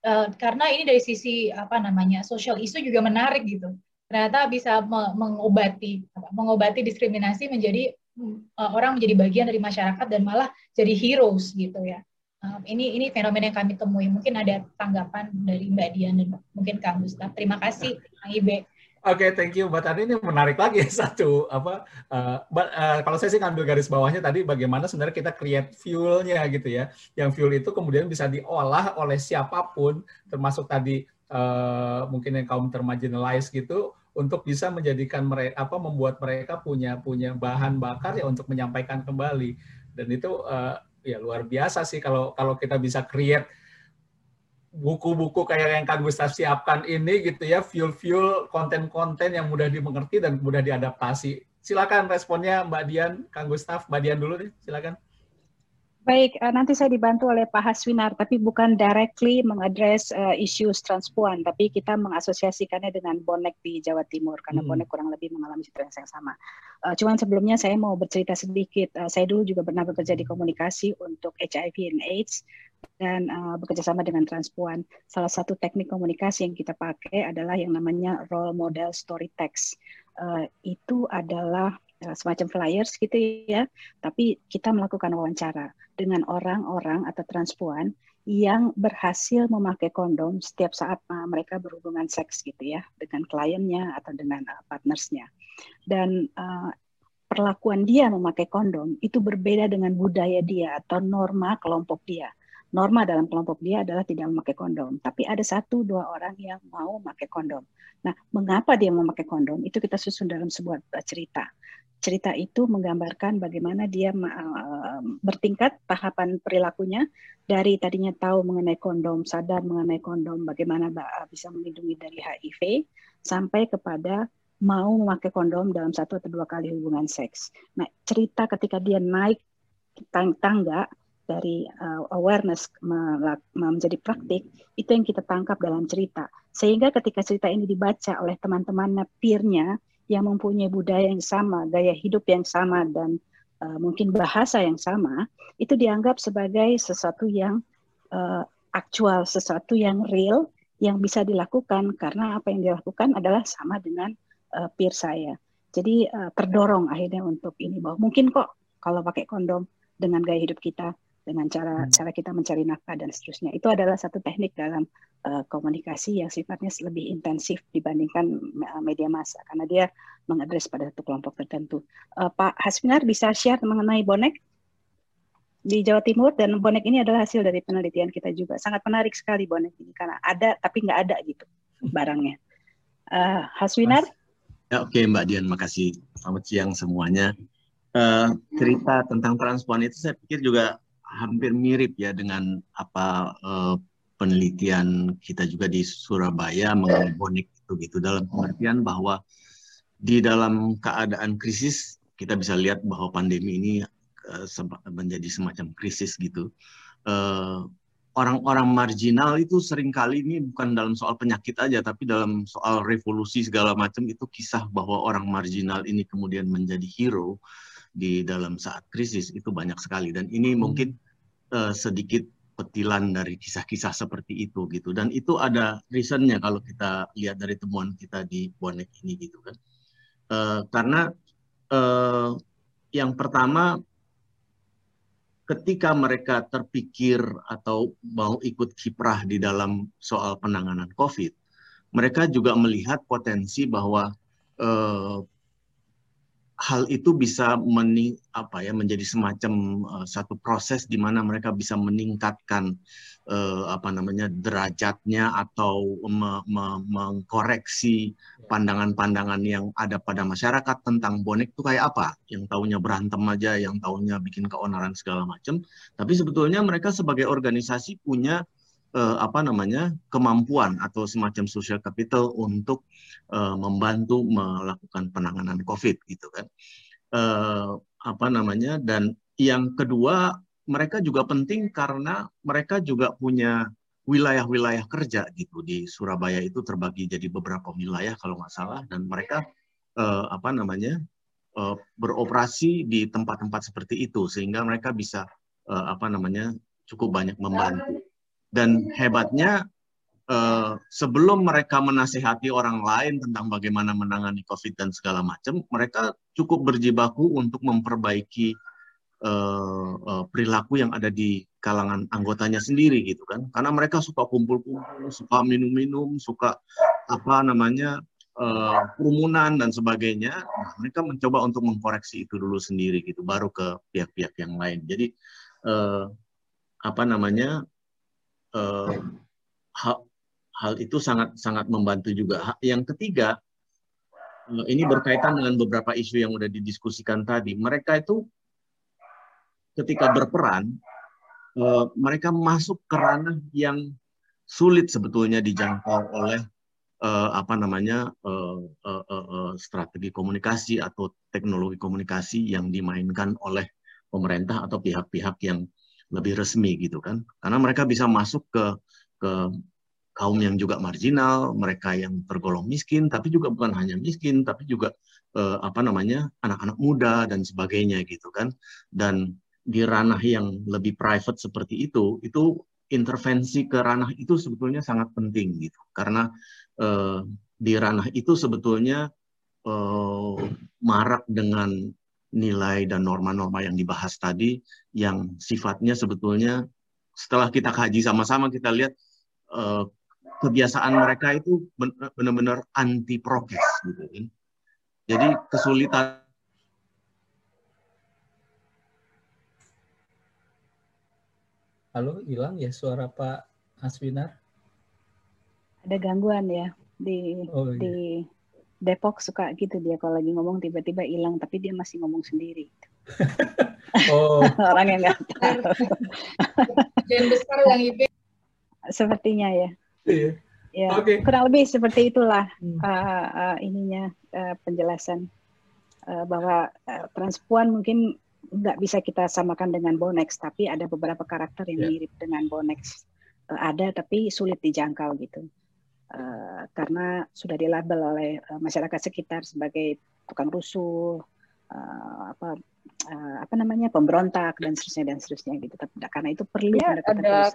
Uh, karena ini dari sisi apa namanya social issue juga menarik gitu ternyata bisa mengobati mengobati diskriminasi menjadi uh, orang menjadi bagian dari masyarakat dan malah jadi heroes gitu ya. Uh, ini ini fenomena yang kami temui. Mungkin ada tanggapan dari Mbak Dian dan mungkin Kang Gustaf. Terima kasih Kang Ibe. Oke, okay, thank you. Mbak Tani ini menarik lagi satu apa? Uh, but, uh, kalau saya sih ngambil garis bawahnya tadi bagaimana sebenarnya kita create fuelnya gitu ya. Yang fuel itu kemudian bisa diolah oleh siapa pun, termasuk tadi uh, mungkin yang kaum termarginalized gitu untuk bisa menjadikan mereka apa membuat mereka punya punya bahan bakar ya untuk menyampaikan kembali dan itu uh, ya luar biasa sih kalau kalau kita bisa create buku-buku kayak yang Kang Gustaf siapkan ini gitu ya fuel-fuel konten-konten yang mudah dimengerti dan mudah diadaptasi. Silakan responnya Mbak Dian, Kang Gustaf, Mbak Dian dulu deh, silakan. Baik, uh, nanti saya dibantu oleh Pak Haswinar, tapi bukan directly mengadres uh, isu transpuan, tapi kita mengasosiasikannya dengan bonek di Jawa Timur, karena hmm. bonek kurang lebih mengalami situasi yang sama. Uh, cuman sebelumnya saya mau bercerita sedikit. Uh, saya dulu juga pernah bekerja di komunikasi untuk HIV and AIDS dan uh, bekerja sama dengan transpuan. Salah satu teknik komunikasi yang kita pakai adalah yang namanya role model story text. Uh, itu adalah semacam flyers gitu ya, tapi kita melakukan wawancara dengan orang-orang atau transpuan yang berhasil memakai kondom setiap saat uh, mereka berhubungan seks gitu ya dengan kliennya atau dengan uh, partnersnya dan uh, perlakuan dia memakai kondom itu berbeda dengan budaya dia atau norma kelompok dia norma dalam kelompok dia adalah tidak memakai kondom. Tapi ada satu dua orang yang mau memakai kondom. Nah, mengapa dia memakai kondom? Itu kita susun dalam sebuah cerita cerita itu menggambarkan bagaimana dia uh, bertingkat tahapan perilakunya dari tadinya tahu mengenai kondom, sadar mengenai kondom, bagaimana bisa melindungi dari HIV, sampai kepada mau memakai kondom dalam satu atau dua kali hubungan seks. Nah, cerita ketika dia naik tangga dari uh, awareness menjadi praktik, itu yang kita tangkap dalam cerita. Sehingga ketika cerita ini dibaca oleh teman-teman peernya, yang mempunyai budaya yang sama, gaya hidup yang sama, dan uh, mungkin bahasa yang sama, itu dianggap sebagai sesuatu yang uh, aktual, sesuatu yang real, yang bisa dilakukan karena apa yang dilakukan adalah sama dengan uh, peer saya. Jadi uh, terdorong akhirnya untuk ini bahwa mungkin kok kalau pakai kondom dengan gaya hidup kita dengan cara hmm. cara kita mencari nafkah dan seterusnya. Itu adalah satu teknik dalam uh, komunikasi yang sifatnya lebih intensif dibandingkan uh, media massa karena dia mengadres pada satu kelompok tertentu. Uh, Pak Hasminar bisa share mengenai bonek di Jawa Timur dan bonek ini adalah hasil dari penelitian kita juga. Sangat menarik sekali bonek ini karena ada tapi nggak ada gitu barangnya. Uh, Haswinar? Ya, Oke okay, Mbak Dian, makasih. Selamat siang semuanya. Uh, cerita tentang transpuan itu saya pikir juga hampir mirip ya dengan apa uh, penelitian kita juga di Surabaya mengenai bonik itu gitu. Dalam pengertian bahwa di dalam keadaan krisis kita bisa lihat bahwa pandemi ini uh, menjadi semacam krisis gitu. Uh, orang-orang marginal itu sering kali ini bukan dalam soal penyakit aja, tapi dalam soal revolusi segala macam itu kisah bahwa orang marginal ini kemudian menjadi hero di dalam saat krisis itu banyak sekali. Dan ini hmm. mungkin uh, sedikit petilan dari kisah-kisah seperti itu gitu. Dan itu ada reasonnya kalau kita lihat dari temuan kita di bonek ini gitu kan. Uh, karena uh, yang pertama ketika mereka terpikir atau mau ikut kiprah di dalam soal penanganan COVID, mereka juga melihat potensi bahwa eh, hal itu bisa mening, apa ya menjadi semacam uh, satu proses di mana mereka bisa meningkatkan uh, apa namanya derajatnya atau me, me, mengkoreksi pandangan-pandangan yang ada pada masyarakat tentang bonek itu kayak apa. Yang tahunya berantem aja yang tahunya bikin keonaran segala macam tapi sebetulnya mereka sebagai organisasi punya uh, apa namanya kemampuan atau semacam social capital untuk uh, membantu melakukan penanganan COVID gitu kan. Uh, apa namanya dan yang kedua mereka juga penting karena mereka juga punya wilayah-wilayah kerja gitu. Di Surabaya itu terbagi jadi beberapa wilayah kalau nggak salah dan mereka uh, apa namanya uh, beroperasi di tempat-tempat seperti itu sehingga mereka bisa uh, apa namanya cukup banyak membantu dan hebatnya eh, sebelum mereka menasihati orang lain tentang bagaimana menangani COVID dan segala macam, mereka cukup berjibaku untuk memperbaiki eh, eh, perilaku yang ada di kalangan anggotanya sendiri gitu kan. Karena mereka suka kumpul-kumpul, suka minum-minum, suka apa namanya uh, kerumunan dan sebagainya, nah, mereka mencoba untuk mengkoreksi itu dulu sendiri gitu, baru ke pihak-pihak yang lain. Jadi uh, apa namanya uh, hal, hal itu sangat sangat membantu juga. Yang ketiga, uh, ini berkaitan dengan beberapa isu yang sudah didiskusikan tadi. Mereka itu ketika berperan, uh, mereka masuk ke ranah yang sulit sebetulnya dijangkau oleh uh, apa namanya strategi komunikasi atau teknologi komunikasi yang dimainkan oleh pemerintah atau pihak-pihak yang lebih resmi gitu kan. Karena mereka bisa masuk ke ke kaum yang juga marginal mereka yang tergolong miskin tapi juga bukan hanya miskin tapi juga eh, apa namanya anak-anak muda dan sebagainya gitu kan. Dan di ranah yang lebih private seperti itu itu intervensi ke ranah itu sebetulnya sangat penting gitu. Karena eh, di ranah itu sebetulnya eh, marak dengan nilai dan norma-norma yang dibahas tadi yang sifatnya sebetulnya setelah kita kaji sama-sama kita lihat uh, kebiasaan mereka itu benar-benar anti prokes gitu kan. Jadi kesulitan Halo, hilang ya suara Pak Aswinar? Ada gangguan ya di oh, iya. di Depok suka gitu dia kalau lagi ngomong tiba-tiba hilang tapi dia masih ngomong sendiri. oh. Orang yang nggak tahu. Dan besar yang ibu. Sepertinya ya. Iya. Ya, okay. kurang lebih seperti itulah hmm. uh, uh, ininya uh, penjelasan uh, bahwa uh, transpuan mungkin nggak bisa kita samakan dengan Bonex, tapi ada beberapa karakter yang yeah. mirip dengan Bonex. Uh, ada tapi sulit dijangkau gitu. Uh, karena sudah dilabel oleh uh, masyarakat sekitar sebagai tukang rusuh, uh, apa uh, apa namanya pemberontak dan seterusnya dan seterusnya gitu. Tapi karena itu perlu ya, ada...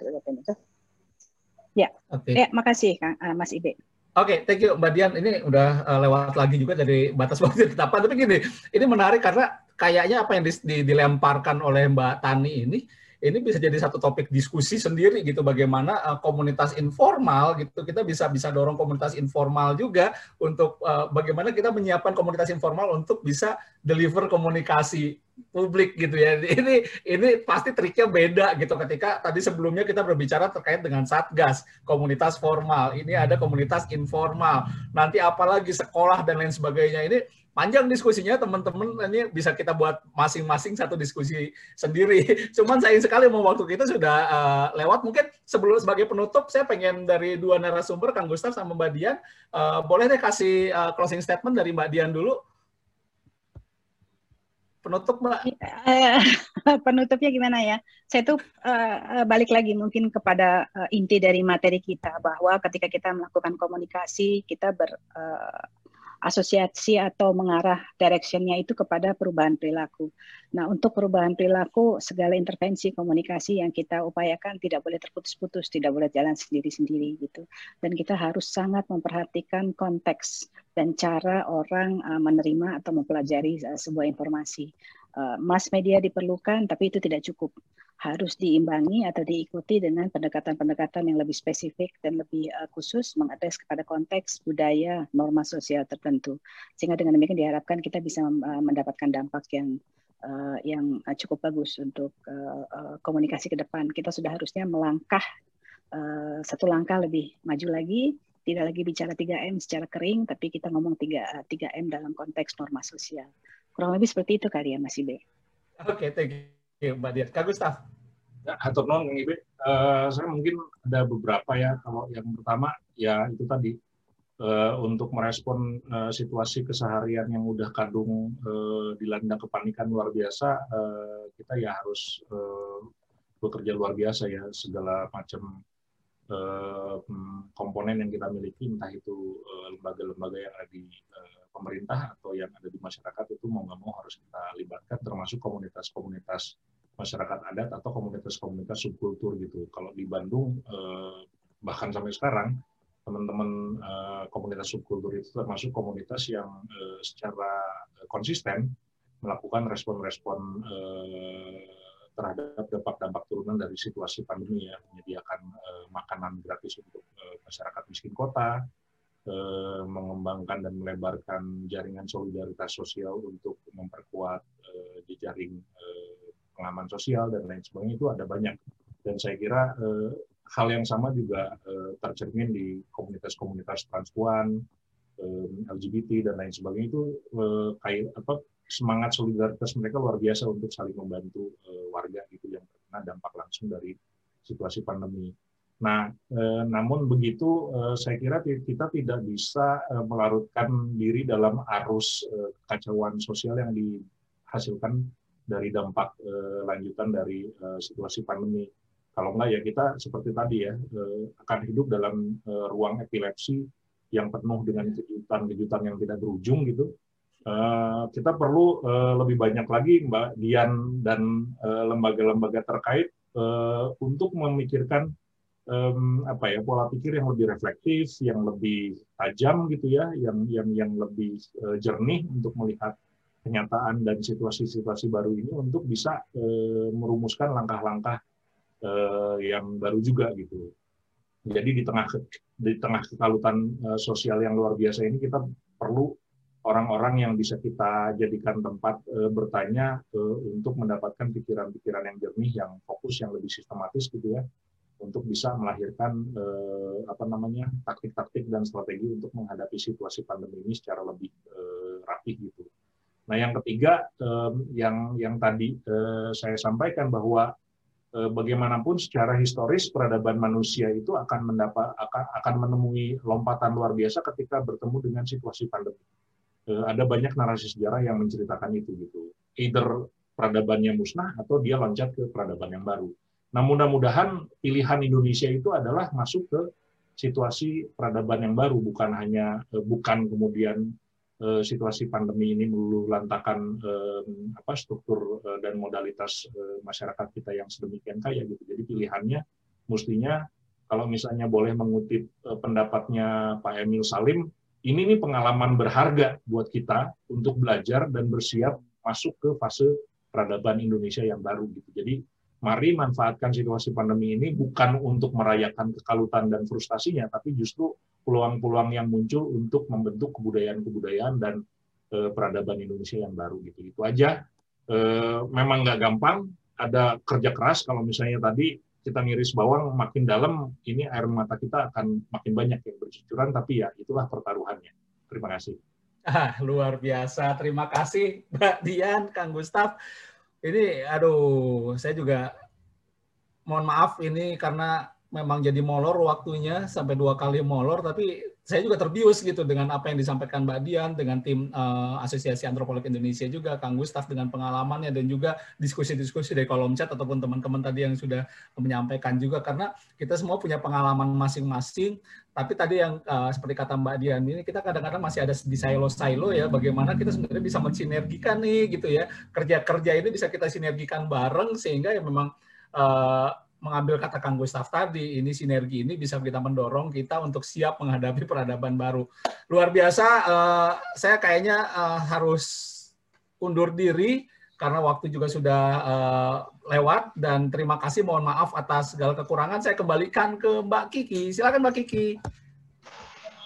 Ya, okay. ya makasih Kang uh, Mas Ibe. Oke, okay, thank you Mbak Dian. Ini udah uh, lewat lagi juga dari batas waktu ketetapan. Tapi gini, ini menarik karena kayaknya apa yang di, di, dilemparkan oleh Mbak Tani ini ini bisa jadi satu topik diskusi sendiri gitu bagaimana uh, komunitas informal gitu kita bisa bisa dorong komunitas informal juga untuk uh, bagaimana kita menyiapkan komunitas informal untuk bisa deliver komunikasi publik gitu ya. Ini ini pasti triknya beda gitu ketika tadi sebelumnya kita berbicara terkait dengan satgas komunitas formal ini ada komunitas informal nanti apalagi sekolah dan lain sebagainya ini panjang diskusinya teman-teman ini bisa kita buat masing-masing satu diskusi sendiri. Cuman sayang sekali mau waktu kita sudah uh, lewat. Mungkin sebelum sebagai penutup saya pengen dari dua narasumber Kang Gustaf sama Mbak Dian uh, boleh deh kasih uh, closing statement dari Mbak Dian dulu. Penutup Mbak. Penutupnya gimana ya? Saya tuh uh, balik lagi mungkin kepada uh, inti dari materi kita bahwa ketika kita melakukan komunikasi kita ber uh, asosiasi atau mengarah directionnya itu kepada perubahan perilaku. Nah, untuk perubahan perilaku, segala intervensi komunikasi yang kita upayakan tidak boleh terputus-putus, tidak boleh jalan sendiri-sendiri gitu. Dan kita harus sangat memperhatikan konteks dan cara orang uh, menerima atau mempelajari uh, sebuah informasi. Uh, mass media diperlukan, tapi itu tidak cukup harus diimbangi atau diikuti dengan pendekatan-pendekatan yang lebih spesifik dan lebih uh, khusus mengadres kepada konteks budaya norma sosial tertentu sehingga dengan demikian diharapkan kita bisa uh, mendapatkan dampak yang uh, yang cukup bagus untuk uh, uh, komunikasi ke depan kita sudah harusnya melangkah uh, satu langkah lebih maju lagi tidak lagi bicara 3M secara kering tapi kita ngomong 3 3M dalam konteks norma sosial kurang lebih seperti itu kali ya Mas Ibe. Oke, okay, thank you. Oke, Mbak Dian. Kak Gustaf. Ya, Hatur Kang Ibe. Uh, saya mungkin ada beberapa ya. Kalau yang pertama ya itu tadi uh, untuk merespon uh, situasi keseharian yang udah kadung uh, dilanda kepanikan luar biasa, uh, kita ya harus uh, bekerja luar biasa ya segala macam uh, komponen yang kita miliki, entah itu lembaga-lembaga uh, yang ada di uh, pemerintah atau yang ada di masyarakat itu mau nggak mau harus kita libatkan termasuk komunitas-komunitas masyarakat adat atau komunitas-komunitas subkultur gitu. Kalau di Bandung eh, bahkan sampai sekarang teman-teman eh, komunitas subkultur itu termasuk komunitas yang eh, secara konsisten melakukan respon-respon terhadap dampak-dampak turunan dari situasi pandemi ya, menyediakan makanan gratis untuk masyarakat miskin kota, eh, mengembangkan dan melebarkan jaringan solidaritas sosial untuk memperkuat eh, jejaring eh, pengaman sosial dan lain sebagainya itu ada banyak. Dan saya kira eh, hal yang sama juga eh, tercermin di komunitas-komunitas transpuan LGBT dan lain sebagainya itu kayak apa semangat solidaritas mereka luar biasa untuk saling membantu warga gitu yang terkena dampak langsung dari situasi pandemi Nah, eh, namun begitu, eh, saya kira kita tidak bisa eh, melarutkan diri dalam arus eh, kekacauan sosial yang dihasilkan dari dampak eh, lanjutan dari eh, situasi pandemi. Kalau enggak ya kita seperti tadi ya eh, akan hidup dalam eh, ruang epilepsi yang penuh dengan kejutan-kejutan yang tidak berujung gitu. Eh, kita perlu eh, lebih banyak lagi Mbak Dian dan eh, lembaga-lembaga terkait eh, untuk memikirkan um, apa ya pola pikir yang lebih reflektif, yang lebih tajam gitu ya, yang yang yang lebih uh, jernih untuk melihat kenyataan dan situasi-situasi baru ini untuk bisa uh, merumuskan langkah-langkah uh, yang baru juga gitu. Jadi di tengah di tengah kekalutan uh, sosial yang luar biasa ini kita perlu orang-orang yang bisa kita jadikan tempat uh, bertanya uh, untuk mendapatkan pikiran-pikiran yang jernih, yang fokus, yang lebih sistematis gitu ya untuk bisa melahirkan eh, apa namanya taktik-taktik dan strategi untuk menghadapi situasi pandemi ini secara lebih eh, rapih gitu. Nah yang ketiga eh, yang yang tadi eh, saya sampaikan bahwa eh, bagaimanapun secara historis peradaban manusia itu akan mendapat akan, akan menemui lompatan luar biasa ketika bertemu dengan situasi pandemi. Eh, ada banyak narasi sejarah yang menceritakan itu gitu. Either peradabannya musnah atau dia loncat ke peradaban yang baru Nah, mudah-mudahan pilihan Indonesia itu adalah masuk ke situasi peradaban yang baru, bukan hanya eh, bukan kemudian eh, situasi pandemi ini melulu lantakan eh, apa struktur dan modalitas masyarakat kita yang sedemikian kaya gitu. Jadi pilihannya mestinya kalau misalnya boleh mengutip pendapatnya Pak Emil Salim, ini nih pengalaman berharga buat kita untuk belajar dan bersiap masuk ke fase peradaban Indonesia yang baru gitu. Jadi mari manfaatkan situasi pandemi ini bukan untuk merayakan kekalutan dan frustasinya, tapi justru peluang-peluang yang muncul untuk membentuk kebudayaan-kebudayaan dan e, peradaban Indonesia yang baru gitu. Itu aja. E, memang nggak gampang, ada kerja keras. Kalau misalnya tadi kita ngiris bawang makin dalam, ini air mata kita akan makin banyak yang bercucuran, tapi ya itulah pertaruhannya. Terima kasih. Ah, luar biasa. Terima kasih Mbak Dian, Kang Gustaf. Ini aduh, saya juga mohon maaf ini karena memang jadi molor waktunya sampai dua kali molor tapi saya juga terbius gitu dengan apa yang disampaikan Mbak Dian dengan tim uh, Asosiasi Antropolog Indonesia juga Kang Gustaf dengan pengalamannya dan juga diskusi-diskusi dari kolom chat ataupun teman-teman tadi yang sudah menyampaikan juga. Karena kita semua punya pengalaman masing-masing tapi tadi yang uh, seperti kata Mbak Dian ini kita kadang-kadang masih ada di silo-silo ya bagaimana kita sebenarnya bisa mensinergikan nih gitu ya. Kerja-kerja ini bisa kita sinergikan bareng sehingga ya memang uh, mengambil kata Kang Gustaf tadi, ini sinergi ini bisa kita mendorong kita untuk siap menghadapi peradaban baru. Luar biasa, uh, saya kayaknya uh, harus undur diri karena waktu juga sudah uh, lewat dan terima kasih mohon maaf atas segala kekurangan. Saya kembalikan ke Mbak Kiki. Silakan Mbak Kiki.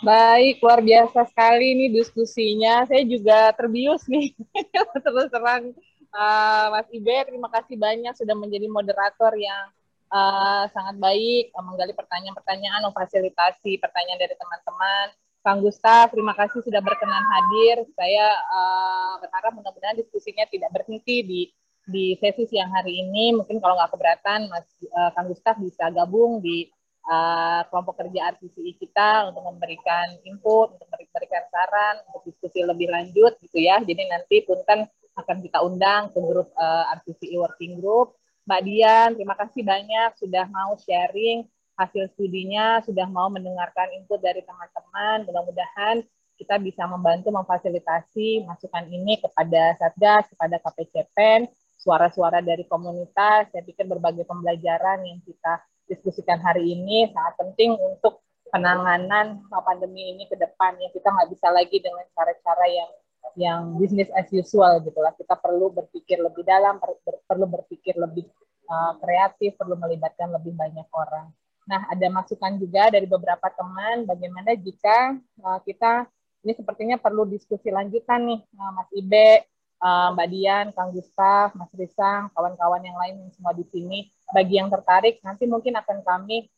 Baik luar biasa sekali ini diskusinya. Saya juga terbius nih. Terus terang uh, Mas Ibe terima kasih banyak sudah menjadi moderator yang uh, sangat baik uh, menggali pertanyaan-pertanyaan, memfasilitasi pertanyaan dari teman-teman. Kang Gustaf, terima kasih sudah berkenan hadir. Saya uh, berharap mudah-mudahan diskusinya tidak berhenti di di sesi siang hari ini. Mungkin kalau nggak keberatan, Mas uh, Kang Gustaf bisa gabung di uh, kelompok kerja RCCI kita untuk memberikan input, untuk memberikan saran, untuk diskusi lebih lanjut gitu ya. Jadi nanti punten akan kita undang ke grup uh, RCCI Working Group Mbak Dian, terima kasih banyak sudah mau sharing hasil studinya, sudah mau mendengarkan input dari teman-teman. Mudah-mudahan kita bisa membantu memfasilitasi masukan ini kepada Satgas, kepada KPCPEN, suara-suara dari komunitas. Saya pikir berbagai pembelajaran yang kita diskusikan hari ini sangat penting untuk penanganan pandemi ini ke depan. Ya, kita nggak bisa lagi dengan cara-cara yang yang bisnis as usual gitu lah. Kita perlu berpikir lebih dalam, per, ber, perlu berpikir lebih uh, kreatif, perlu melibatkan lebih banyak orang. Nah, ada masukan juga dari beberapa teman bagaimana jika uh, kita ini sepertinya perlu diskusi lanjutan nih, uh, Mas Ibe, uh, Mbak Dian, Kang Gustaf, Mas Risang, kawan-kawan yang lain yang semua di sini. Bagi yang tertarik, nanti mungkin akan kami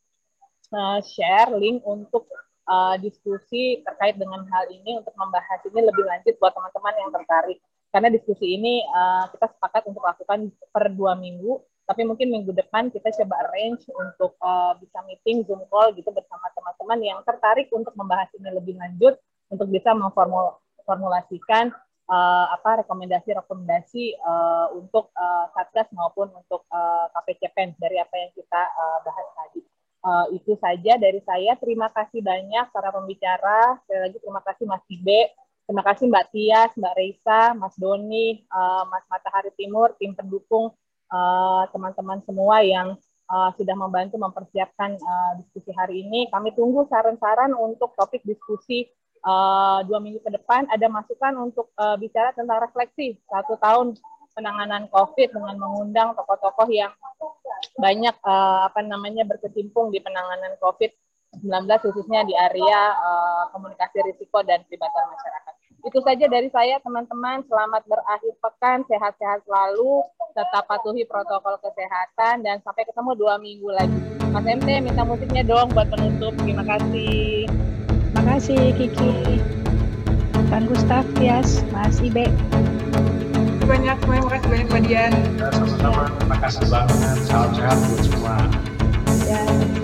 uh, share link untuk uh, diskusi terkait dengan hal ini untuk membahas ini lebih lanjut buat teman-teman yang tertarik. Karena diskusi ini uh, kita sepakat untuk lakukan per dua minggu, tapi mungkin minggu depan kita coba arrange untuk uh, bisa meeting Zoom call gitu bersama teman-teman yang tertarik untuk membahas ini lebih lanjut, untuk bisa memformulasikan uh, apa rekomendasi-rekomendasi uh, untuk uh, Satgas maupun untuk uh, KPCPEN dari apa yang kita uh, bahas tadi. Uh, itu saja dari saya. Terima kasih banyak para pembicara. Sekali lagi terima kasih Mas Ibe, terima kasih Mbak Tias, Mbak Reisa, Mas Doni, uh, Mas Matahari Timur, tim pendukung, eh, teman-teman uh, semua yang uh, sudah membantu mempersiapkan uh, diskusi hari ini. Kami tunggu saran-saran untuk topik diskusi uh, dua minggu ke depan. Ada masukan untuk uh, bicara tentang refleksi satu tahun penanganan COVID dengan mengundang tokoh-tokoh yang banyak uh, apa namanya berkecimpung di penanganan COVID-19 khususnya di area uh, komunikasi risiko dan pelibatan masyarakat. Itu saja dari saya teman-teman. Selamat berakhir pekan, sehat-sehat selalu, tetap patuhi protokol kesehatan dan sampai ketemu dua minggu lagi. Mas MT minta musiknya dong buat penutup. Terima kasih. Terima kasih Kiki. Kang Gustaf, Tias, Mas Ibe banyak, terima kasih banyak Mbak Dian. Sama-sama. Terima kasih banget. Salam sehat buat semua. Ya.